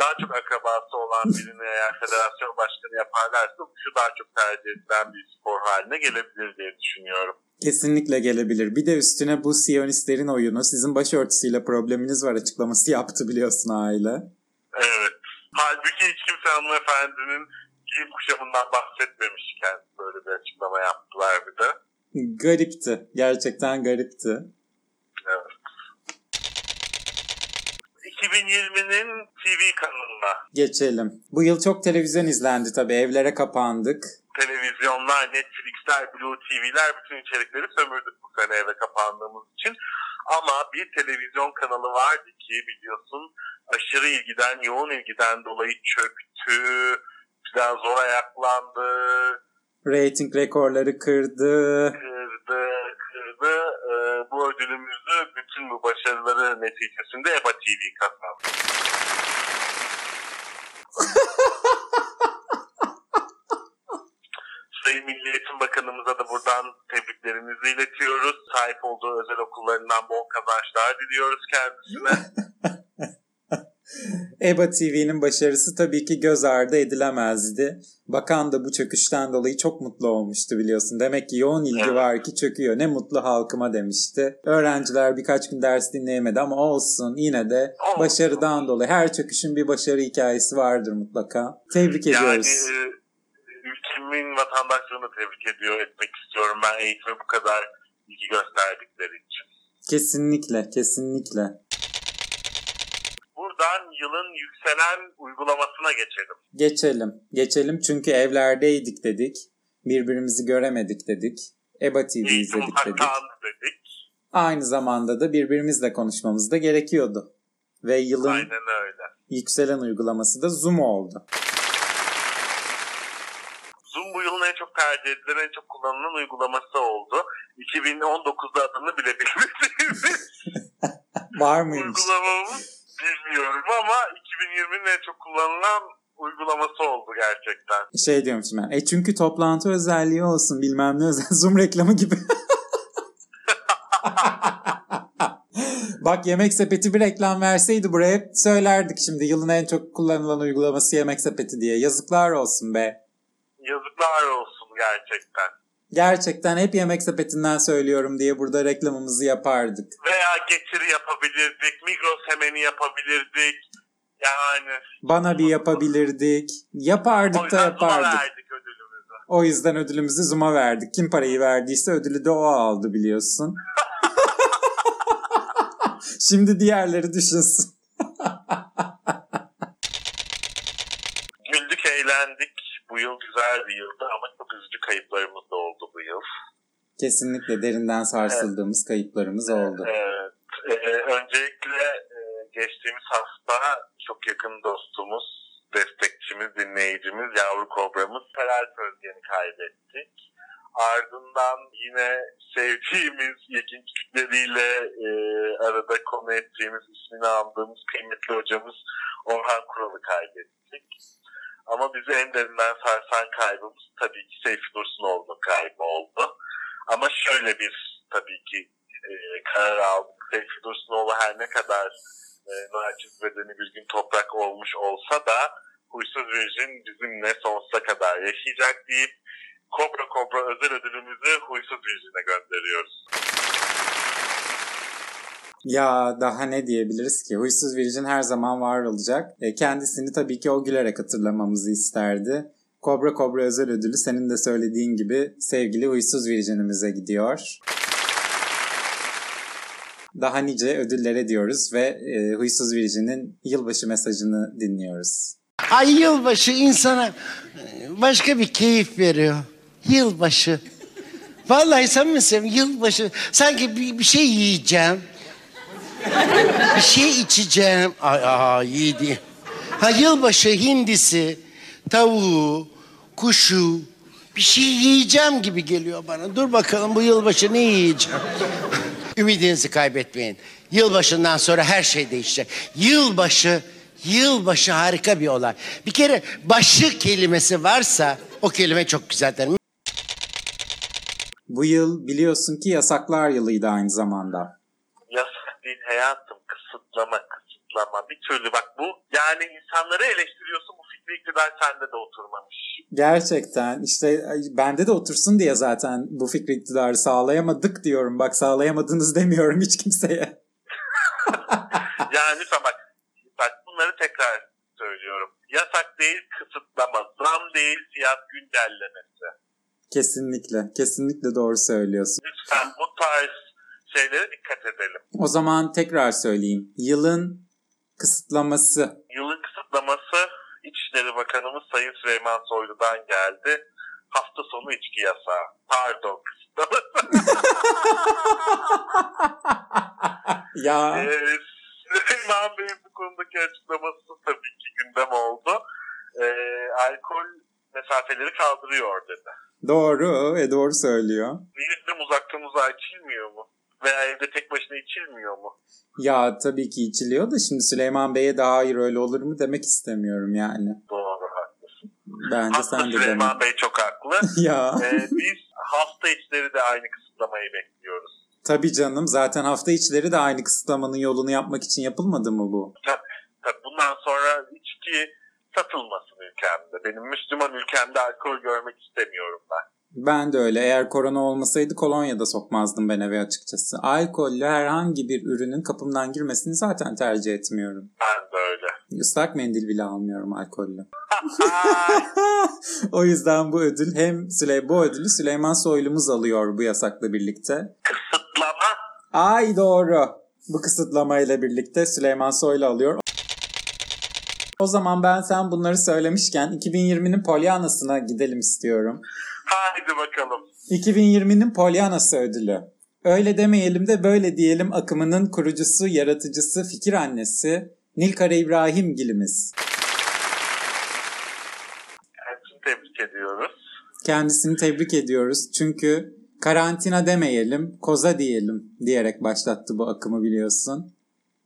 B: Daha çok akrabası olan birini eğer federasyon başkanı yaparlarsa şu daha çok tercih edilen bir spor haline gelebilir diye düşünüyorum.
A: Kesinlikle gelebilir. Bir de üstüne bu Siyonistlerin oyunu sizin başörtüsüyle probleminiz var açıklaması yaptı biliyorsun aile.
B: Evet. Halbuki hiç kimse hanımefendinin giyim kuşamından bahsetmemişken böyle bir açıklama yaptılar bir de.
A: Garipti. Gerçekten garipti.
B: Evet. 2020'nin TV kanalına
A: Geçelim. Bu yıl çok televizyon izlendi tabii. Evlere kapandık.
B: televizyonlar, Netflix'ler, Blue TV'ler bütün içerikleri sömürdük bu sene eve kapandığımız için. Ama bir televizyon kanalı vardı ki biliyorsun aşırı ilgiden, yoğun ilgiden dolayı çöktü, biraz zor ayaklandı,
A: Rating rekorları kırdı.
B: kırdı, kırdı. Ee, bu ödülümüzü bütün bu başarıları neticesinde EBA TV kazandı. [LAUGHS] Sayın Milli Eğitim Bakanımıza da buradan tebriklerimizi iletiyoruz. Sahip olduğu özel okullarından bol kazançlar diliyoruz kendisine. [LAUGHS] [LAUGHS]
A: EBA TV'nin başarısı tabii ki göz ardı edilemezdi. Bakan da bu çöküşten dolayı çok mutlu olmuştu biliyorsun. Demek ki yoğun ilgi var ki çöküyor. Ne mutlu halkıma demişti. Öğrenciler birkaç gün ders dinleyemedi ama olsun yine de başarıdan dolayı her çöküşün bir başarı hikayesi vardır mutlaka. Tebrik
B: yani
A: ediyoruz.
B: e, ülkemin vatandaşlarını tebrik ediyor etmek istiyorum ben eğitime bu kadar ilgi gösterdikleri için.
A: Kesinlikle, kesinlikle.
B: Buradan yılın yükselen uygulamasına geçelim.
A: Geçelim. Geçelim çünkü evlerdeydik dedik. Birbirimizi göremedik dedik. EBA TV
B: Eğitim
A: izledik dedik.
B: dedik.
A: Aynı zamanda da birbirimizle konuşmamız da gerekiyordu. Ve yılın
B: Aynen öyle.
A: yükselen uygulaması da Zoom oldu.
B: Zoom bu yılın en çok tercih edilen, en çok kullanılan uygulaması oldu. 2019'da adını bile bilmediğimiz [LAUGHS]
A: Var mıymış?
B: uygulamamız bilmiyorum ama 2020'nin en çok kullanılan uygulaması oldu gerçekten.
A: Şey diyormuşum ben. E çünkü toplantı özelliği olsun bilmem ne özel. [LAUGHS] Zoom reklamı gibi. [LAUGHS] Bak Yemek Sepeti bir reklam verseydi buraya hep söylerdik şimdi yılın en çok kullanılan uygulaması Yemek Sepeti diye. Yazıklar olsun be.
B: Yazıklar olsun gerçekten.
A: Gerçekten hep Yemek Sepeti'nden söylüyorum diye burada reklamımızı yapardık.
B: Veya getiri yapabilirdik, Migros hemeni yapabilirdik. Yani
A: Bana bir yapabilirdik. Yapardık da yapardık.
B: verdik ödülümüzü.
A: O yüzden ödülümüzü Zoom'a verdik. Kim parayı verdiyse ödülü de o aldı biliyorsun. [LAUGHS] Şimdi diğerleri düşünsün.
B: Güldük, eğlendik. Bu yıl güzel bir yıldı ama çok üzücü kayıplarımız da oldu bu yıl.
A: Kesinlikle derinden sarsıldığımız kayıplarımız oldu.
B: Evet. Ee, öncelikle e, geçtiğimiz hafta çok yakın dostumuz, destekçimiz, dinleyicimiz, yavru kobramız Feral Özgen'i kaybettik. Ardından yine sevdiğimiz, ilginçlikleriyle e, arada konu ettiğimiz, ismini andığımız kıymetli hocamız Orhan Kural'ı kaybettik. Ama bizi en derinden sarsan kaybımız tabii ki Seyfi Dursunoğlu'nun kaybı oldu. Ama şöyle bir tabii ki e, karar aldık. Seyfi Dursunoğlu her ne kadar e, naçiz bedeni bir gün toprak olmuş olsa da Huysuz Virgin bizimle sonsuza kadar yaşayacak deyip Kobra Kobra özel ödülümüzü Huysuz Virgin'e gönderiyoruz.
A: Ya daha ne diyebiliriz ki? Huysuz Virgin her zaman var olacak. E, kendisini tabii ki o gülerek hatırlamamızı isterdi. Kobra Kobra özel ödülü senin de söylediğin gibi sevgili Huysuz Virgin'imize gidiyor. Daha nice ödüllere diyoruz ve e, Huysuz Virgin'in yılbaşı mesajını dinliyoruz.
D: Ay yılbaşı insana e, başka bir keyif veriyor. Yılbaşı. Vallahi samimi söylüyorum yılbaşı. Sanki bir, bir şey yiyeceğim. Bir şey içeceğim. Ay, ay iyi. Ha yılbaşı hindisi, tavuğu, kuşu bir şey yiyeceğim gibi geliyor bana. Dur bakalım bu yılbaşı ne yiyeceğim? [LAUGHS] Ümidinizi kaybetmeyin. Yılbaşından sonra her şey değişecek. Yılbaşı, yılbaşı harika bir olay. Bir kere başı kelimesi varsa o kelime çok güzeldir.
A: Bu yıl biliyorsun ki yasaklar yılıydı aynı zamanda.
B: Değil hayatım kısıtlama kısıtlama bir türlü bak bu yani insanları eleştiriyorsun bu fikri iktidar sende de oturmamış.
A: Gerçekten işte bende de otursun diye zaten bu fikri iktidarı sağlayamadık diyorum. Bak sağlayamadınız demiyorum hiç kimseye. [LAUGHS]
B: Yani lütfen bak, bak bunları tekrar söylüyorum. Yasak değil kısıtlama, zam değil fiyat güncellemesi.
A: Kesinlikle, kesinlikle doğru söylüyorsun.
B: Lütfen bu tarz şeylere dikkat edelim.
A: O zaman tekrar söyleyeyim. Yılın kısıtlaması.
B: Yılın kısıtlaması İçişleri Bakanımız Sayın Süleyman Soylu'dan geldi. Hafta sonu içki yasağı. Pardon kısıtlaması. [LAUGHS]
A: Ya
B: Ee, Süleyman Bey'in bu konudaki açıklaması tabii ki gündem oldu. Ee, alkol mesafeleri kaldırıyor dedi.
A: doğru, e doğru söylüyor.
B: Bizim uzaktan uzağa içilmiyor mu? Veya evde tek başına içilmiyor mu?
A: Ya tabii ki içiliyor da şimdi Süleyman Bey'e de hayır öyle olur mu demek istemiyorum yani.
B: Doğru haklısın.
A: Bence
B: Haklı
A: sen de.
B: Süleyman Bey çok haklı. [LAUGHS]
A: Ya
B: Ee, biz hafta içleri de aynı kısıtlamayı bekliyoruz.
A: tabii canım zaten hafta içleri de aynı kısıtlamanın yolunu yapmak için yapılmadı mı bu?
B: Tabii, tabii bundan sonra içki satılmasın ülkemde. Benim Müslüman ülkemde alkol görmek istemiyorum ben.
A: Ben de öyle. Eğer korona olmasaydı kolonya da sokmazdım ben eve açıkçası. Alkollü herhangi bir ürünün kapımdan girmesini zaten tercih etmiyorum.
B: Ben de öyle.
A: Islak mendil bile almıyorum alkollü. [LAUGHS] [LAUGHS] o yüzden bu ödül hem Süley bu ödülü Süleyman Soylumuz alıyor bu yasakla birlikte.
B: Kısıtlama
A: Ay doğru. Bu kısıtlamayla birlikte Süleyman Soylu alıyor. O zaman ben sen bunları söylemişken 2020'nin Polyana'sına gidelim istiyorum.
B: Haydi bakalım.
A: 2020'nin Polyana'sı ödülü. Öyle demeyelim de böyle diyelim akımının kurucusu, yaratıcısı, fikir annesi Nilkara İbrahim Gilimiz.
B: Kendisini tebrik ediyoruz.
A: Kendisini tebrik ediyoruz çünkü karantina demeyelim, koza diyelim diyerek başlattı bu akımı biliyorsun.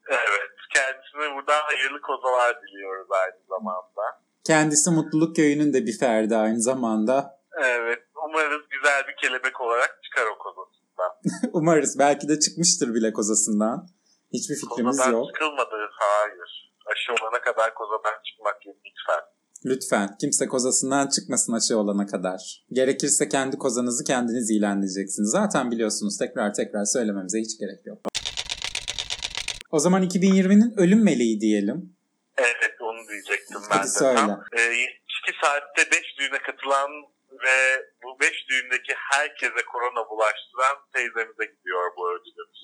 B: Evet. Kendisine buradan hayırlı kozalar diliyoruz aynı zamanda.
A: Kendisi Mutluluk Köyü'nün de bir ferdi aynı zamanda.
B: Evet. Umarız güzel bir kelebek olarak çıkar o kozasından. [LAUGHS]
A: Umarız belki de çıkmıştır bile kozasından. Hiçbir fikrimiz
B: Kozadan
A: yok.
B: çıkılmadı. Hayır. Aşı olana kadar kozadan çıkmak yok lütfen.
A: Lütfen kimse kozasından çıkmasın aşı olana kadar. Gerekirse kendi kozanızı kendiniz ilan edeceksiniz. Zaten biliyorsunuz tekrar tekrar söylememize hiç gerek yok. O zaman 2020'nin ölüm meleği diyelim.
B: Evet onu diyecektim ben
A: Hadi
B: de.
A: söyle.
B: Tam. 72 saatte 5 düğüne katılan ve bu 5 düğündeki herkese korona bulaştıran teyzemize gidiyor bu ödülümüz.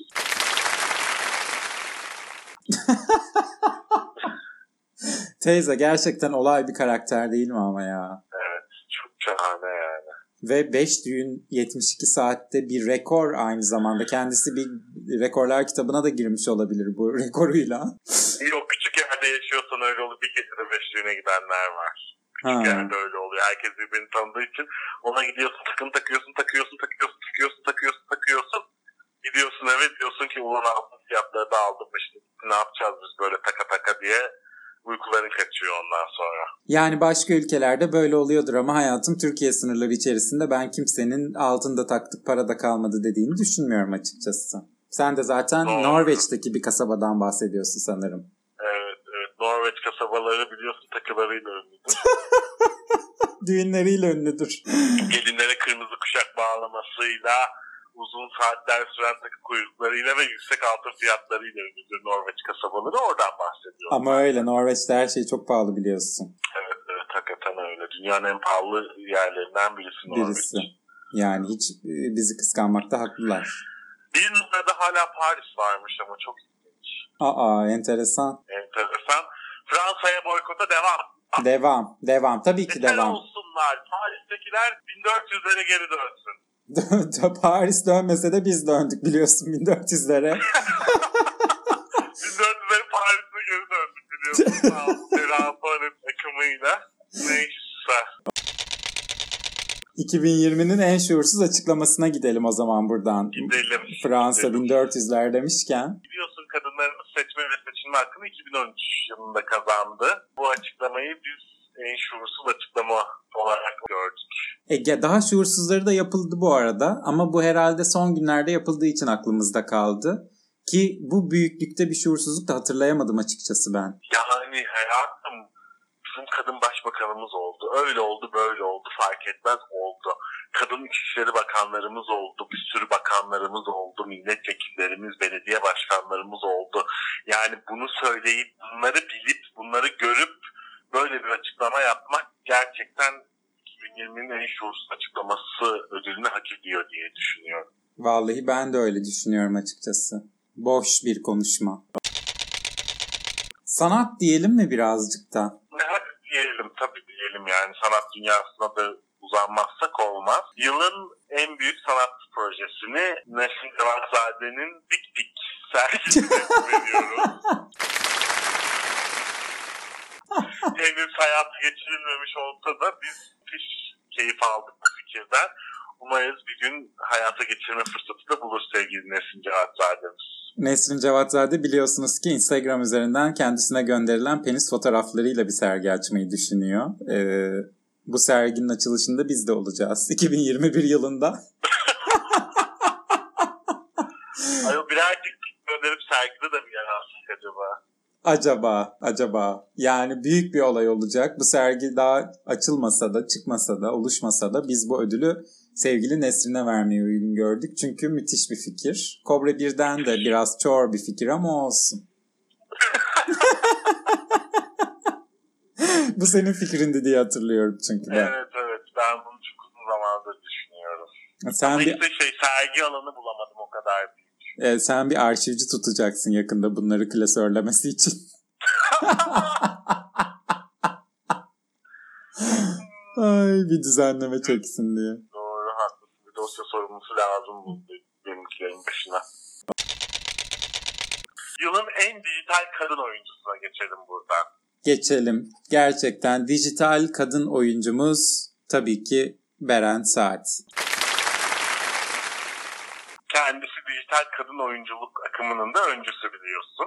B: [LAUGHS]
A: Teyze gerçekten olay bir karakter değil mi ama ya?
B: Çok şahane yani.
A: Ve 5 düğün 72 saatte bir rekor aynı zamanda. Kendisi bir rekorlar kitabına da girmiş olabilir bu [LAUGHS] rekoruyla.
B: Yok küçük yerde yaşıyorsan öyle olur. Bir gecede 5 düğüne gidenler var.
A: Ha.
B: yerde öyle oluyor. Herkes birbirini tanıdığı için ona gidiyorsun takım takıyorsun takıyorsun takıyorsun takıyorsun takıyorsun takıyorsun. Gidiyorsun eve diyorsun ki ulan altın fiyatları da aldım şimdi ne yapacağız biz böyle taka taka diye uykuların kaçıyor ondan sonra.
A: Yani başka ülkelerde böyle oluyordur ama hayatım Türkiye sınırları içerisinde ben kimsenin altında taktık parada kalmadı dediğini düşünmüyorum açıkçası. Sen de zaten
B: Doğru.
A: Norveç'teki bir kasabadan bahsediyorsun sanırım.
B: Norveç kasabaları biliyorsun takılarıyla ünlüdür. [LAUGHS]
A: Düğünleriyle ünlüdür.
B: Gelinlere kırmızı kuşak bağlamasıyla, uzun saatler süren takı kuyruklarıyla ve yüksek altın fiyatlarıyla ünlüdür Norveç kasabaları. Oradan bahsediyorum.
A: Ama öyle Norveç'te her şey çok pahalı biliyorsun.
B: Evet, evet hakikaten öyle. Dünyanın en pahalı yerlerinden birisi Norveç.
A: Birisi. Yani hiç e, bizi kıskanmakta haklılar.
B: Bir numarada hala Paris varmış ama çok.
A: Aa enteresan.
B: Enteresan. Fransa'ya boykota devam.
A: Devam. Devam. Tabii ki
B: Yeter
A: devam.
B: olsunlar. Paris'tekiler 1400'lere geri dönsün. [LAUGHS]
A: Paris dönmese de biz döndük biliyorsun 1400'lere.
B: 1400'leri [LAUGHS] Paris'e geri döndük biliyorsun. [LAUGHS] Sağ ol. Selam Paris akımıyla. Neyse.
A: 2020'nin en şuursuz açıklamasına gidelim o zaman buradan.
B: Gidelim.
A: Fransa
B: Gidelim.
A: 1400'ler demişken.
B: Biliyorsun kadınların seçme ve seçilme hakkını 2013 yılında kazandı. Bu açıklamayı biz en şuursuz açıklama olarak gördük.
A: Ege daha şuursuzları da yapıldı bu arada ama bu herhalde son günlerde yapıldığı için aklımızda kaldı. Ki bu büyüklükte bir şuursuzluk da hatırlayamadım açıkçası ben.
B: Yani hayatım bizim kadın başbakanımız oldu. Öyle oldu böyle oldu fark etmez oldu. Kadın İçişleri Bakanlarımız oldu. Bir sürü bakanlarımız oldu. Milletvekillerimiz, belediye başkanlarımız oldu. Yani bunu söyleyip bunları bilip bunları görüp böyle bir açıklama yapmak gerçekten 2020'nin en şuursuz açıklaması ödülünü hak ediyor diye düşünüyorum.
A: Vallahi ben de öyle düşünüyorum açıkçası. Boş bir konuşma. Sanat diyelim mi birazcık da?
B: Hadi diyelim tabii diyelim yani sanat dünyasına da uzanmazsak olmaz. Yılın en büyük sanat projesini Nesin Cevatzade'nin Dik Dik sergisine [LAUGHS] veriyoruz. Henüz hayata geçirilmemiş olsa da biz müthiş keyif aldık bu fikirden. Umarız bir gün hayata geçirme fırsatı da bulur sevgili Nesin Cevatzade'miz.
A: Nesrin Cevatzade biliyorsunuz ki Instagram üzerinden kendisine gönderilen penis fotoğraflarıyla bir sergi açmayı düşünüyor. Ee, bu serginin açılışında biz de olacağız. [LAUGHS] 2021 yılında.
B: Birer dik dik gönderip sergide de mi yer alsak acaba?
A: Acaba, acaba. Yani büyük bir olay olacak. Bu sergi daha açılmasa da, çıkmasa da, oluşmasa da biz bu ödülü sevgili Nesrin'e vermeyi uygun gördük. Çünkü müthiş bir fikir. Kobra 1'den de biraz çor bir fikir ama olsun. [LAUGHS] bu senin fikrindi diye hatırlıyorum çünkü ben.
B: Evet evet ben bunu çok uzun zamandır düşünüyorum.
A: Sen
B: Ama
A: bir,
B: işte şey sergi alanı bulamadım o kadar büyük.
A: e, sen bir arşivci tutacaksın yakında bunları klasörlemesi için. [LAUGHS] Ay bir düzenleme çeksin diye.
B: Dosya sorumlusu lazım bu benimkilerin başına. Yılın en dijital kadın oyuncusuna geçelim buradan.
A: Geçelim. Gerçekten dijital kadın oyuncumuz tabii ki Beren Saat.
B: Kendisi dijital kadın oyunculuk akımının da öncüsü biliyorsun.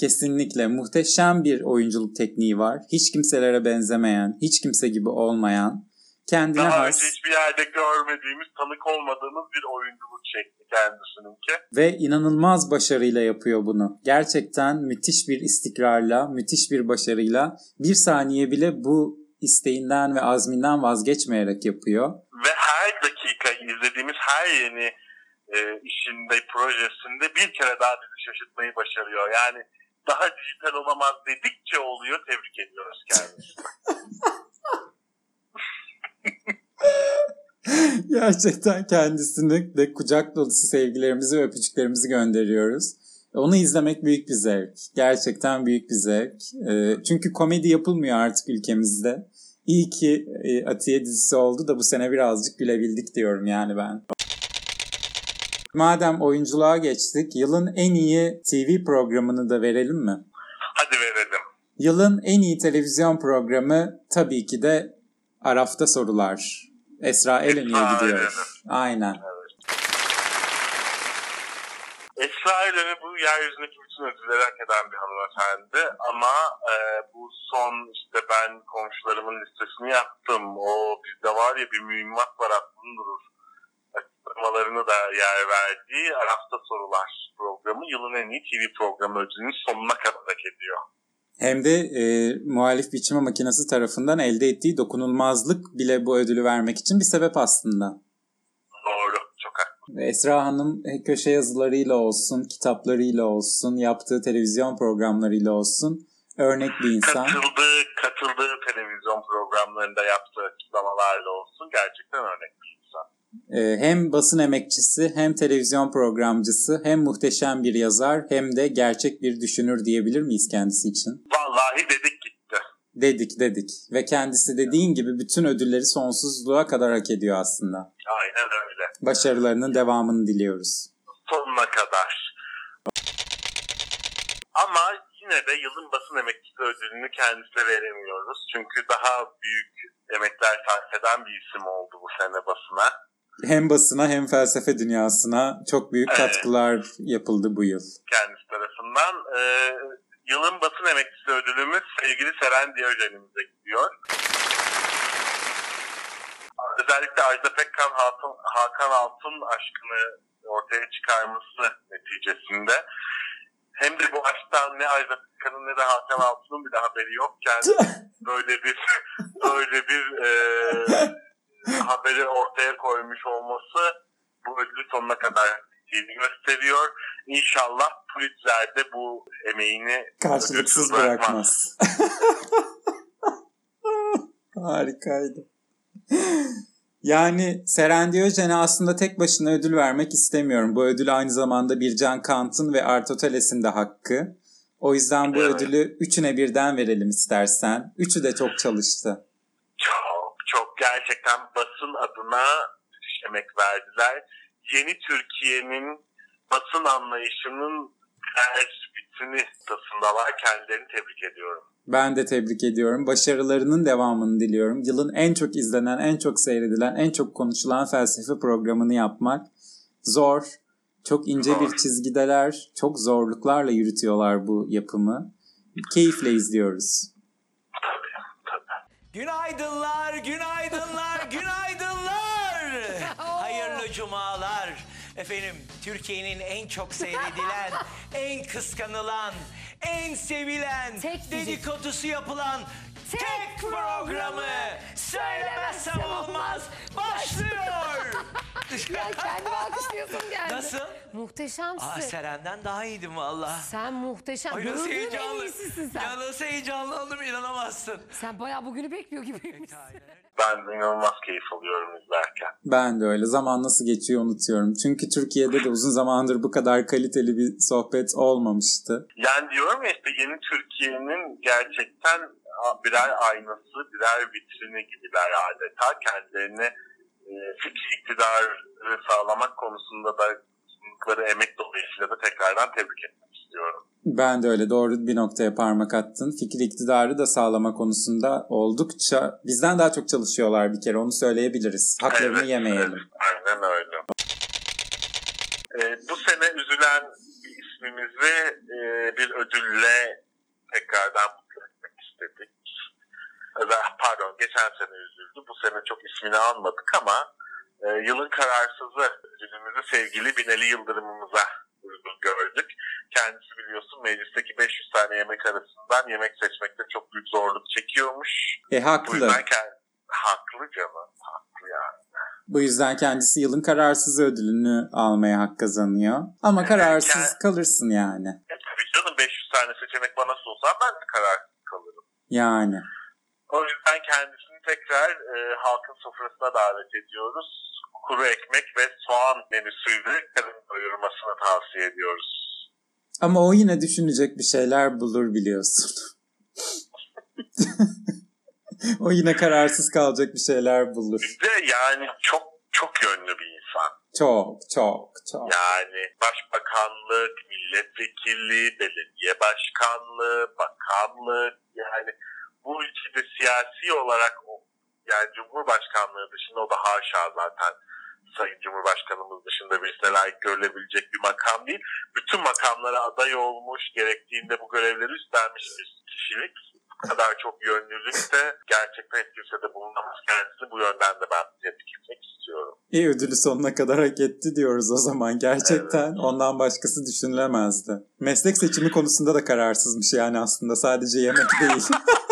A: Kesinlikle muhteşem bir oyunculuk tekniği var. Hiç kimselere benzemeyen, hiç kimse gibi olmayan, kendine
B: Daha
A: has
B: önce hiçbir yerde görmediğimiz, tanık olmadığımız bir oyunculuk şekli kendisininki.
A: ve inanılmaz başarıyla yapıyor bunu. Gerçekten müthiş bir istikrarla, müthiş bir başarıyla bir saniye bile bu isteğinden ve azminden vazgeçmeyerek yapıyor.
B: Ve her dakika izlediğimiz her yeni e, işinde, projesinde bir kere daha bizi şaşırtmayı başarıyor. Yani daha dijital olamaz dedikçe oluyor. Tebrik ediyoruz kendisini. [LAUGHS] [LAUGHS]
A: Gerçekten kendisini de kucak dolusu sevgilerimizi ve öpücüklerimizi gönderiyoruz. Onu izlemek büyük bir zevk. Gerçekten büyük bir zevk. Ee, çünkü komedi yapılmıyor artık ülkemizde. İyi ki e, Atiye dizisi oldu da bu sene birazcık gülebildik diyorum yani ben. Madem oyunculuğa geçtik, yılın en iyi TV programını da verelim mi?
B: Hadi verelim.
A: Yılın en iyi televizyon programı tabii ki de Araf'ta Sorular. Esra
B: Esra
A: gidiyor. Aynen.
B: Esra Esra Eren'i bu yeryüzündeki bütün ödülleri hak eden bir hanımefendi ama e, bu son işte ben komşularımın listesini yaptım. O bizde var ya bir mühimmat var aklın durur. Açıklamalarını da yer verdiği Arafta Sorular programı yılın en iyi TV programı ödülünün sonuna kadar hak ediyor.
A: Hem de e, muhalif biçime makinesi tarafından elde ettiği dokunulmazlık bile bu ödülü vermek için bir sebep aslında.
B: Doğru, çok haklı.
A: Esra Hanım e, köşe yazılarıyla olsun, kitaplarıyla olsun, yaptığı televizyon programlarıyla olsun örnek bir insan.
B: Katıldığı, katıldığı televizyon programlarında yaptığı açıklamalarla olsun gerçekten örnek bir
A: hem basın emekçisi, hem televizyon programcısı, hem muhteşem bir yazar, hem de gerçek bir düşünür diyebilir miyiz kendisi için?
B: Vallahi dedik gitti.
A: Dedik dedik. Ve kendisi dediğin gibi bütün ödülleri sonsuzluğa kadar hak ediyor aslında.
B: Aynen öyle.
A: Başarılarının devamını diliyoruz.
B: sonuna kadar. Ama yine de yılın basın emekçisi ödülünü kendisine veremiyoruz. Çünkü daha büyük emekler sarf eden bir isim oldu bu sene basına.
A: Hem basına hem felsefe dünyasına çok büyük
B: Evet.
A: katkılar yapıldı bu yıl.
B: kendisi tarafından. Ee, yılın basın emekçisi ödülümüz sevgili Seren Diyojen'imize gidiyor. Özellikle Ajda Pekkan Hatun, Hakan Altun aşkını ortaya çıkarması neticesinde hem de bu aşktan ne Ajda Pekkan'ın ne de Hakan Altun'un bile haberi yokken [LAUGHS] böyle bir böyle bir e, haberi ortaya koymuş olması bu ödülü sonuna kadar gittiğini gösteriyor. İnşallah Pulitzer de bu emeğini
A: Karşılıksız bırakmaz. [LAUGHS] Harikaydı. Yani Seren Diyojen'e aslında tek başına ödül vermek istemiyorum. Bu ödül aynı zamanda Bircan Kant'ın ve Artoteles'in de hakkı. O yüzden bu
B: Evet.
A: ödülü üçüne birden verelim istersen. Üçü de çok çalıştı.
B: Çok gerçekten basın adına emek verdiler. Yeni Türkiye'nin basın anlayışının her bitini tasındalar. Kendilerini tebrik ediyorum.
A: Ben de tebrik ediyorum. Başarılarının devamını diliyorum. Yılın en çok izlenen, en çok seyredilen, en çok konuşulan felsefe programını yapmak zor. Çok ince bir çizgideler. Çok zorluklarla yürütüyorlar bu yapımı. Keyifle izliyoruz.
E: Günaydınlar, günaydınlar, [LAUGHS] günaydınlar. Hayırlı cumalar. Efendim Türkiye'nin en çok seyredilen, [LAUGHS] en kıskanılan, en sevilen,
F: Tek
E: dedikodusu yapılan tek, programı söylemezsem olmaz başlıyor. [LAUGHS]
F: Ya kendimi alkışlıyorsun geldi.
E: Nasıl?
F: Muhteşemsin.
E: Aa Seren'den daha iyiydim valla.
F: Sen muhteşem.
E: Ay nasıl
F: Gördüğüm en
E: heyecanlı.
F: iyisisin sen.
E: Ya nasıl heyecanlı oldum inanamazsın.
F: Sen bayağı bugünü bekliyor gibiymişsin.
B: Ben inanılmaz keyif alıyorum izlerken.
A: Ben de öyle. Zaman nasıl geçiyor unutuyorum. Çünkü Türkiye'de de uzun zamandır bu kadar kaliteli bir sohbet olmamıştı.
B: Yani diyorum ya işte yeni Türkiye'nin gerçekten birer aynası, birer vitrini gibiler adeta. Kendilerine fikir iktidarı sağlamak konusunda da sunukları emek dolayısıyla da tekrardan tebrik etmek istiyorum.
A: Ben de öyle doğru bir noktaya parmak attın. Fikir iktidarı da sağlama konusunda oldukça bizden daha çok çalışıyorlar bir kere onu söyleyebiliriz. Haklarını
B: Evet,
A: yemeyelim.
B: evet, aynen öyle. E, bu sene üzülen ismimizi e, bir ödülle tekrardan mutlu etmek istedik. Ve- Pardon geçen sene üzüldü. Bu sene çok ismini almadık ama e, yılın kararsızı ödülümüzü sevgili Binali Yıldırım'ımıza uygun gördük. Kendisi biliyorsun meclisteki 500 tane yemek arasından yemek seçmekte çok büyük zorluk çekiyormuş.
A: E
B: Bu
A: haklı.
B: yüzden kend- haklı canım. Haklı yani.
A: Bu yüzden kendisi yılın kararsız ödülünü almaya hak kazanıyor. Ama kararsız
B: kend-
A: kalırsın yani.
B: E, tabii canım 500 tane seçenek bana sorsan ben de kararsız kalırım.
A: Yani.
B: O yüzden kendisini tekrar e, halkın sofrasına davet ediyoruz. Kuru ekmek ve soğan menüsüyle karın doyurmasını tavsiye ediyoruz.
A: Ama o yine düşünecek bir şeyler bulur biliyorsun. [LAUGHS] o yine kararsız kalacak bir şeyler bulur.
B: Bir de yani çok çok yönlü bir insan.
A: Çok çok çok.
B: Yani başbakanlık, milletvekilliği, belediye başkanlığı, bakanlık yani bu ülkede siyasi olarak yani Cumhurbaşkanlığı dışında o da haşa zaten Sayın Cumhurbaşkanımız dışında birisine layık görülebilecek bir makam değil. Bütün makamlara aday olmuş, gerektiğinde bu görevleri üstlenmiş bir kişilik. Bu kadar çok yönlülük de gerçekten hiç kimsede bulunamaz. Kendisini bu yönden de ben etmek istiyorum.
A: İyi ödülü sonuna kadar hak etti diyoruz o zaman. Gerçekten ondan başkası düşünülemezdi. Meslek seçimi konusunda da kararsızmış yani aslında sadece yemek değil. [LAUGHS]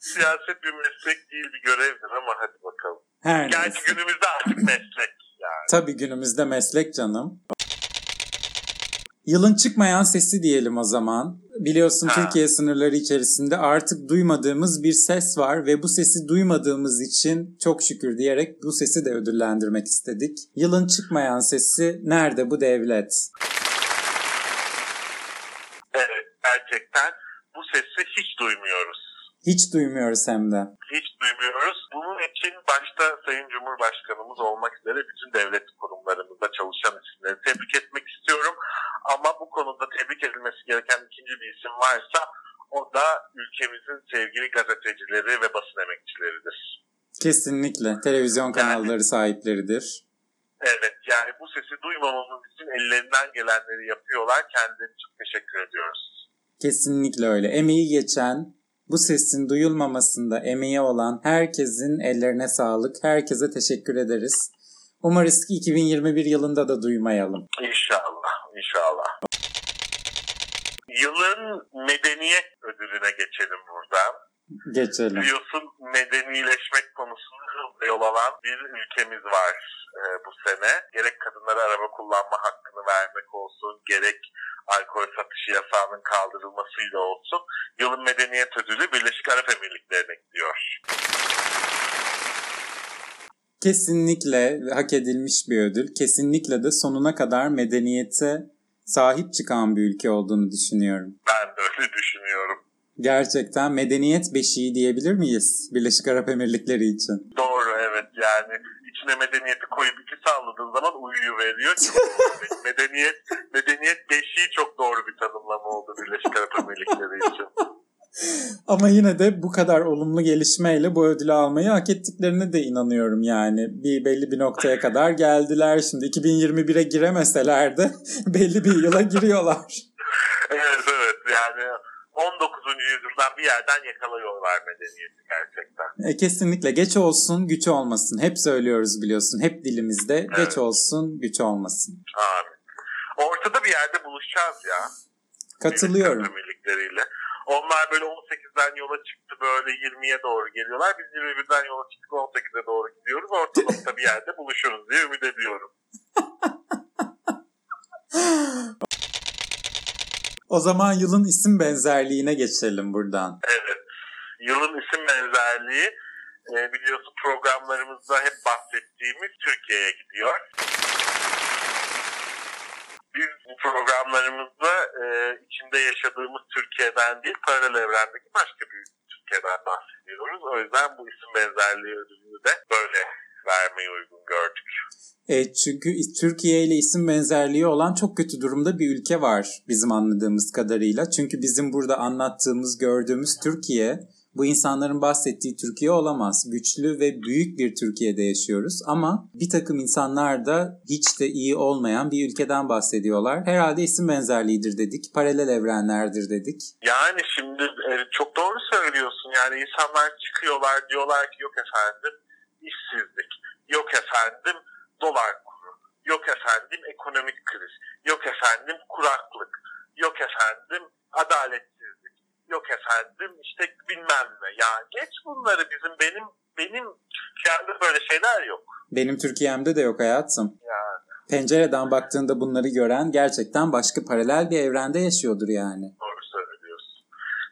B: Siyaset bir meslek değil bir görevdir ama hadi bakalım.
A: Her
B: Gerçi
A: neyse.
B: günümüzde artık meslek yani.
A: Tabii günümüzde meslek canım. Yılın çıkmayan sesi diyelim o zaman. Biliyorsun
B: Ha.
A: Türkiye sınırları içerisinde artık duymadığımız bir ses var ve bu sesi duymadığımız için çok şükür diyerek bu sesi de ödüllendirmek istedik. Yılın çıkmayan sesi nerede bu devlet?
B: Evet gerçekten bu sesi hiç duymuyoruz.
A: Hiç duymuyoruz hem de.
B: Hiç duymuyoruz. Bunun için başta Sayın Cumhurbaşkanımız olmak üzere bütün devlet kurumlarımızda çalışan isimleri tebrik etmek istiyorum. Ama bu konuda tebrik edilmesi gereken ikinci bir isim varsa o da ülkemizin sevgili gazetecileri ve basın emekçileridir.
A: Kesinlikle televizyon kanalları sahipleridir.
B: Evet yani bu sesi duymamamız için ellerinden gelenleri yapıyorlar. Kendilerine çok teşekkür ediyoruz.
A: Kesinlikle öyle. Emeği geçen, bu sesin duyulmamasında emeği olan herkesin ellerine sağlık. Herkese teşekkür ederiz. Umarız ki 2021 yılında da duymayalım.
B: İnşallah, inşallah. Yılın medeniyet ödülüne geçelim buradan.
A: Geçelim.
B: Biliyorsun medenileşmek konusunda hızla yol alan bir ülkemiz var e, bu sene. Gerek kadınlara araba kullanma hakkını vermek olsun, gerek alkol satışı yasağının kaldırılmasıyla olsun. Yılın medeniyet ödülü Birleşik Arap Emirlikleri'ne gidiyor.
A: Kesinlikle hak edilmiş bir ödül. Kesinlikle de sonuna kadar medeniyete sahip çıkan bir ülke olduğunu düşünüyorum.
B: Ben de öyle düşünüyorum.
A: Gerçekten medeniyet beşiği diyebilir miyiz Birleşik Arap Emirlikleri için?
B: Doğru evet yani içine medeniyeti koyup iki salladığın zaman uyuyu veriyor. [LAUGHS] medeniyet medeniyet beşiği çok doğru bir tanımlama oldu Birleşik Arap Emirlikleri için.
A: Ama yine de bu kadar olumlu gelişmeyle bu ödülü almayı hak ettiklerine de inanıyorum yani. Bir belli bir noktaya kadar geldiler. Şimdi 2021'e giremeseler de [LAUGHS] belli bir yıla giriyorlar.
B: evet evet yani 19. yüzyıldan bir yerden yakalıyorlar medeniyeti gerçekten.
A: E, kesinlikle geç olsun güç olmasın. Hep söylüyoruz biliyorsun. Hep dilimizde geç olsun güç olmasın.
B: Amin. Ortada bir yerde buluşacağız ya.
A: Katılıyorum.
B: Emirlikleri'yle. Onlar böyle 18'den yola çıktı böyle 20'ye doğru geliyorlar. Biz 21'den yola çıktık 18'e doğru gidiyoruz. Ortalıkta bir yerde buluşuruz diye ümit ediyorum. [LAUGHS]
A: O zaman yılın isim benzerliğine geçelim buradan.
B: Evet. Yılın isim benzerliği e, biliyorsun programlarımızda hep bahsettiğimiz Türkiye'ye gidiyor. Biz bu programlarımızda e, içinde yaşadığımız Türkiye'den değil, paralel evrendeki başka bir Türkiye'den bahsediyoruz. O yüzden bu isim benzerliği ödülünü de böyle vermeyi uygun gördük.
A: E, çünkü Türkiye ile isim benzerliği olan çok kötü durumda bir ülke var bizim anladığımız kadarıyla. Çünkü bizim burada anlattığımız, gördüğümüz Türkiye bu insanların bahsettiği Türkiye olamaz. Güçlü ve büyük bir Türkiye'de yaşıyoruz ama bir takım insanlar da hiç de iyi olmayan bir ülkeden bahsediyorlar. Herhalde isim benzerliğidir dedik, paralel evrenlerdir dedik.
B: Yani şimdi e, çok doğru söylüyorsun. Yani insanlar çıkıyorlar diyorlar ki yok efendim işsizlik, yok efendim dolar kuru, yok efendim ekonomik kriz, yok efendim kuraklık, yok efendim adaletsizlik, yok efendim işte bilmem ne. Ya geç bunları bizim benim benim Türkiye'mde böyle şeyler yok.
A: Benim Türkiye'mde de yok hayatım.
B: Yani
A: Pencereden baktığında bunları gören gerçekten başka paralel bir evrende yaşıyordur yani.
B: doğru söylüyorsun.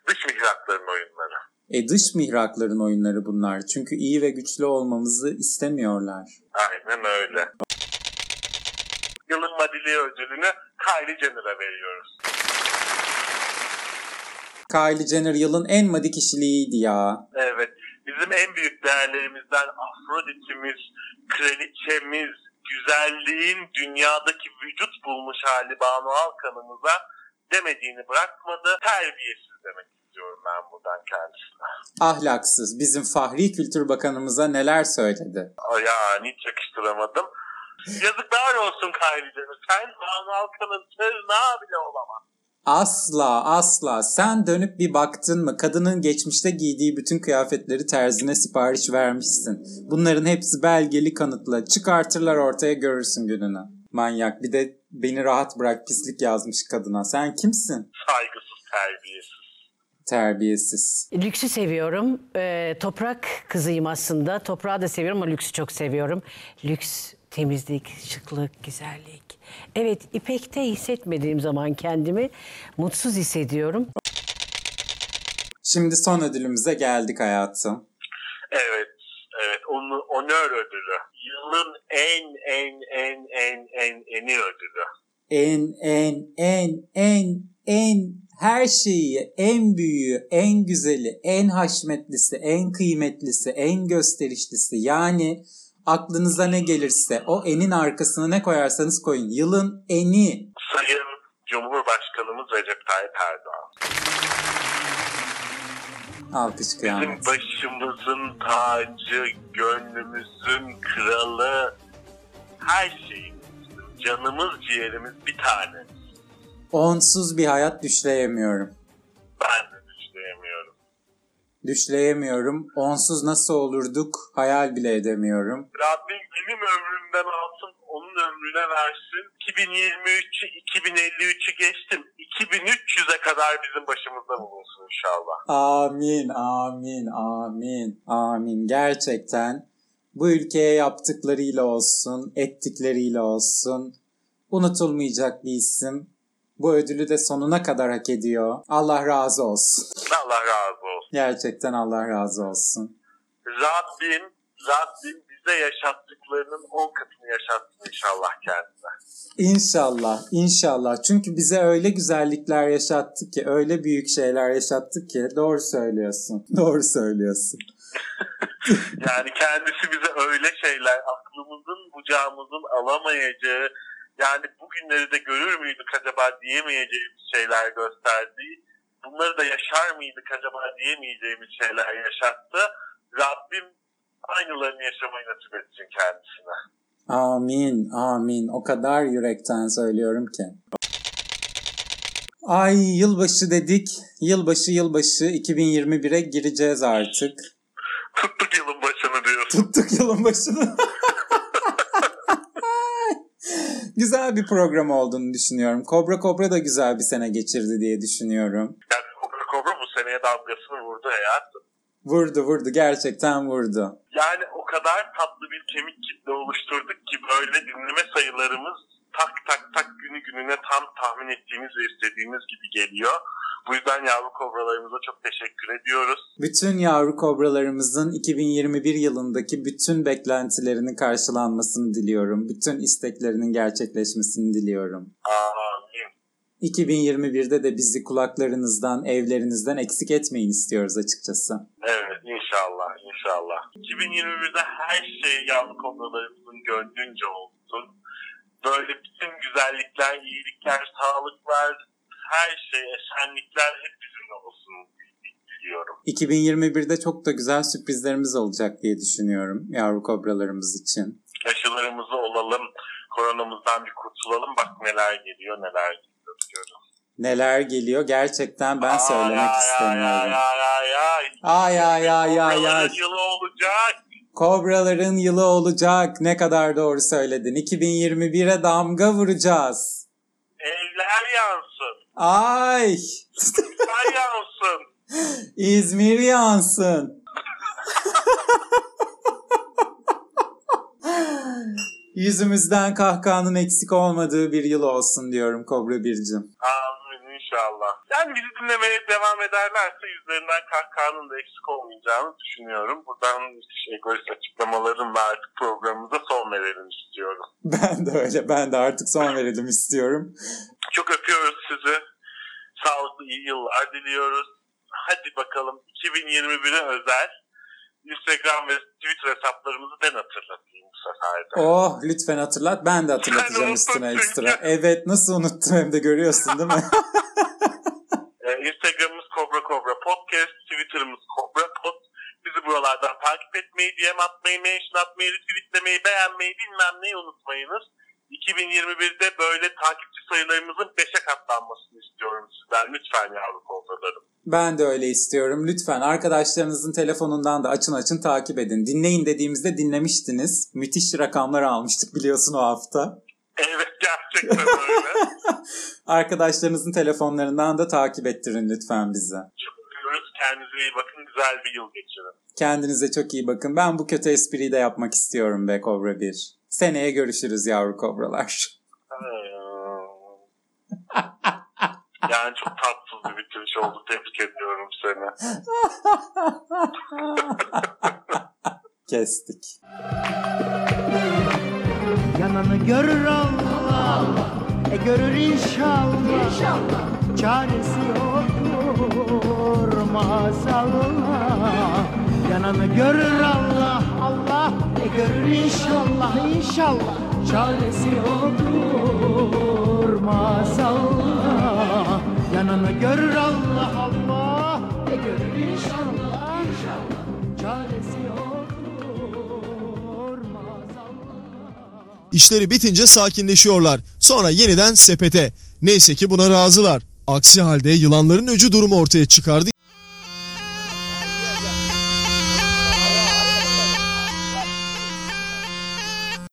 B: Dış mihrakların oyunları.
A: E dış mihrakların oyunları bunlar. Çünkü iyi ve güçlü olmamızı istemiyorlar.
B: Aynen öyle. Yılın Madilya ödülünü Kylie Jenner'a veriyoruz.
A: Kylie Jenner yılın en madi kişiliğiydi ya.
B: Evet. Bizim en büyük değerlerimizden Afrodit'imiz, kraliçemiz, güzelliğin dünyadaki vücut bulmuş hali Banu Alkan'ımıza demediğini bırakmadı. Terbiyesiz demek istiyorum. diyorum ben buradan kendisine.
A: Ahlaksız. Bizim Fahri Kültür Bakanımıza neler söyledi?
B: Yani hiç yakıştıramadım. Yazıklar olsun Kayri'cime. Sen Banu Alkan'ın tırnağı bile olamaz.
A: Asla asla. Sen dönüp bir baktın mı? Kadının geçmişte giydiği bütün kıyafetleri terzine sipariş vermişsin. Bunların hepsi belgeli kanıtla. Çıkartırlar ortaya görürsün gününü. Manyak. Bir de beni rahat bırak pislik yazmış kadına. Sen kimsin?
B: Saygısız, terbiyesiz.
A: Terbiyesiz.
G: Lüksü seviyorum. Ee, toprak kızıyım aslında. Toprağı da seviyorum ama lüksü çok seviyorum. Lüks, temizlik, şıklık, güzellik. Evet, İpek'te hissetmediğim zaman kendimi mutsuz hissediyorum.
A: Şimdi son ödülümüze geldik hayatım.
B: Evet, evet. Onu, onör ödülü. Yılın en, en, en, en, en, eni ödülü.
A: En, en, en, en, en her şeyi, en büyüğü, en güzeli, en haşmetlisi, en kıymetlisi, en gösterişlisi yani aklınıza ne gelirse o enin arkasına ne koyarsanız koyun. Yılın eni.
B: Sayın Cumhurbaşkanımız Recep Tayyip Erdoğan.
A: Alkış
B: Bizim
A: kıyamet.
B: başımızın tacı, gönlümüzün kralı, her şeyimiz, canımız, ciğerimiz bir tane.
A: Onsuz bir hayat düşleyemiyorum.
B: Ben de düşünemiyorum.
A: Düşleyemiyorum. Onsuz nasıl olurduk hayal bile edemiyorum.
B: Rabbim benim ömrümden alsın, onun ömrüne versin. 2023'ü, 2053'ü geçtim. 2300'e kadar bizim başımızda bulunsun inşallah.
A: Amin, amin, amin, amin. Gerçekten bu ülkeye yaptıklarıyla olsun, ettikleriyle olsun unutulmayacak bir isim. Bu ödülü de sonuna kadar hak ediyor. Allah razı olsun.
B: Allah razı olsun.
A: Gerçekten Allah razı olsun.
B: Rabbim, Rabbim bize yaşattıklarının 10 katını yaşatsın inşallah kendine.
A: İnşallah, inşallah. Çünkü bize öyle güzellikler yaşattı ki, öyle büyük şeyler yaşattı ki. Doğru söylüyorsun, [LAUGHS] doğru söylüyorsun. [LAUGHS]
B: Yani kendisi bize öyle şeyler, aklımızın, bucağımızın alamayacağı, yani bugünleri de görür müydük acaba diyemeyeceğimiz şeyler gösterdi. Bunları da yaşar mıydık acaba diyemeyeceğimiz şeyler yaşattı. Rabbim aynılarını yaşamayı nasip etsin kendisine.
A: Amin, amin. O kadar yürekten söylüyorum ki. Ay yılbaşı dedik. Yılbaşı yılbaşı 2021'e gireceğiz artık.
B: Tuttuk yılın başını diyorsun.
A: Tuttuk yılın başını. [LAUGHS] güzel bir program olduğunu düşünüyorum. Kobra Kobra da güzel bir sene geçirdi diye düşünüyorum.
B: Yani Kobra Kobra bu seneye damgasını vurdu hayatım.
A: Vurdu vurdu gerçekten vurdu.
B: Yani o kadar tatlı bir kemik kitle oluşturduk ki böyle dinleme sayılarımız tak tak tak günü gününe tam tahmin ettiğimiz ve istediğimiz gibi geliyor. Bu yüzden yavru kobralarımıza çok teşekkür ediyoruz.
A: Bütün yavru kobralarımızın 2021 yılındaki bütün beklentilerinin karşılanmasını diliyorum. Bütün isteklerinin gerçekleşmesini diliyorum.
B: Amin.
A: 2021'de de bizi kulaklarınızdan, evlerinizden eksik etmeyin istiyoruz açıkçası.
B: Evet inşallah inşallah. 2021'de her şey yavru kobralarımızın gönlünce olsun. Böyle bütün güzellikler, iyilikler, sağlıklar, her şey, esenlikler hep bizimle olsun diliyorum.
A: 2021'de çok da güzel sürprizlerimiz olacak diye düşünüyorum yavru kobralarımız için.
B: Aşılarımızı olalım, koronamızdan bir kurtulalım. Bak neler geliyor, neler geliyor diyorum.
A: Neler geliyor gerçekten ben
B: Ay,
A: söylemek
B: ay,
A: istemiyorum.
B: Ay ay ay.
A: Ay ay ay ay ay.
B: Kobraların yılı olacak.
A: Kobraların yılı olacak. Ne kadar doğru söyledin. 2021'e damga vuracağız.
B: Evler yansın.
A: Ay!
B: Kar yansın.
A: İzmir yansın. Yüzümüzden kahkahanın eksik olmadığı bir yıl olsun diyorum Kobra Bircim.
B: Amin inşallah. Yani bizi dinlemeye devam ederlerse yüzlerinden kahkahanın da eksik olmayacağını düşünüyorum. Buradan egoist açıklamalarımla artık programımıza son verelim istiyorum. [LAUGHS]
A: Ben de öyle. Ben de artık son verelim istiyorum.
B: Çok öpüyoruz sizi. Sağlıklı iyi yıllar diliyoruz. Hadi bakalım 2021'e özel Instagram ve Twitter hesaplarımızı ben hatırlatayım bu sefer de.
A: Oh lütfen hatırlat. Ben de hatırlatacağım üstüne ekstra. Evet nasıl unuttum hem de görüyorsun değil mi? [LAUGHS]
B: Ee, Instagramımız Kobra Kobra Podcast, Twitter'ımız Kobra Pod. Bizi buralardan takip etmeyi, DM atmayı, mention atmayı, retweetlemeyi, beğenmeyi bilmem neyi unutmayınız. 2021'de böyle takipçi sayılarımızın 5'e katlanmasını istiyorum sizden. Lütfen yavru kobralarım.
A: Ben de öyle istiyorum. Lütfen arkadaşlarınızın telefonundan da açın açın takip edin. Dinleyin dediğimizde dinlemiştiniz. Müthiş rakamlar almıştık biliyorsun o hafta.
B: Evet gerçekten öyle. [LAUGHS]
A: Arkadaşlarınızın telefonlarından da takip ettirin lütfen bize.
B: Çok öpüyoruz. Kendinize iyi bakın. Güzel bir yıl geçirin.
A: Kendinize çok iyi bakın. Ben bu kötü espriyi de yapmak istiyorum be Kobra 1. Seneye görüşürüz yavru kobralar.
B: Yani çok tatsız bir bitiriş oldu. Tebrik ediyorum seni. [LAUGHS]
A: Kestik.
H: Yananı görür Allah, e görür inşallah. İnşallah. Çaresi yoktur maazallah. Yananı görür Allah, Allah, e görür inşallah, inşallah. Çaresi yoktur maazallah. Yananı görür Allah, Allah, e görür inşallah, inşallah. Çaresi maazallah.
I: İşleri bitince sakinleşiyorlar. Sonra yeniden sepete. Neyse ki buna razılar. Aksi halde yılanların öcü durumu ortaya çıkardı.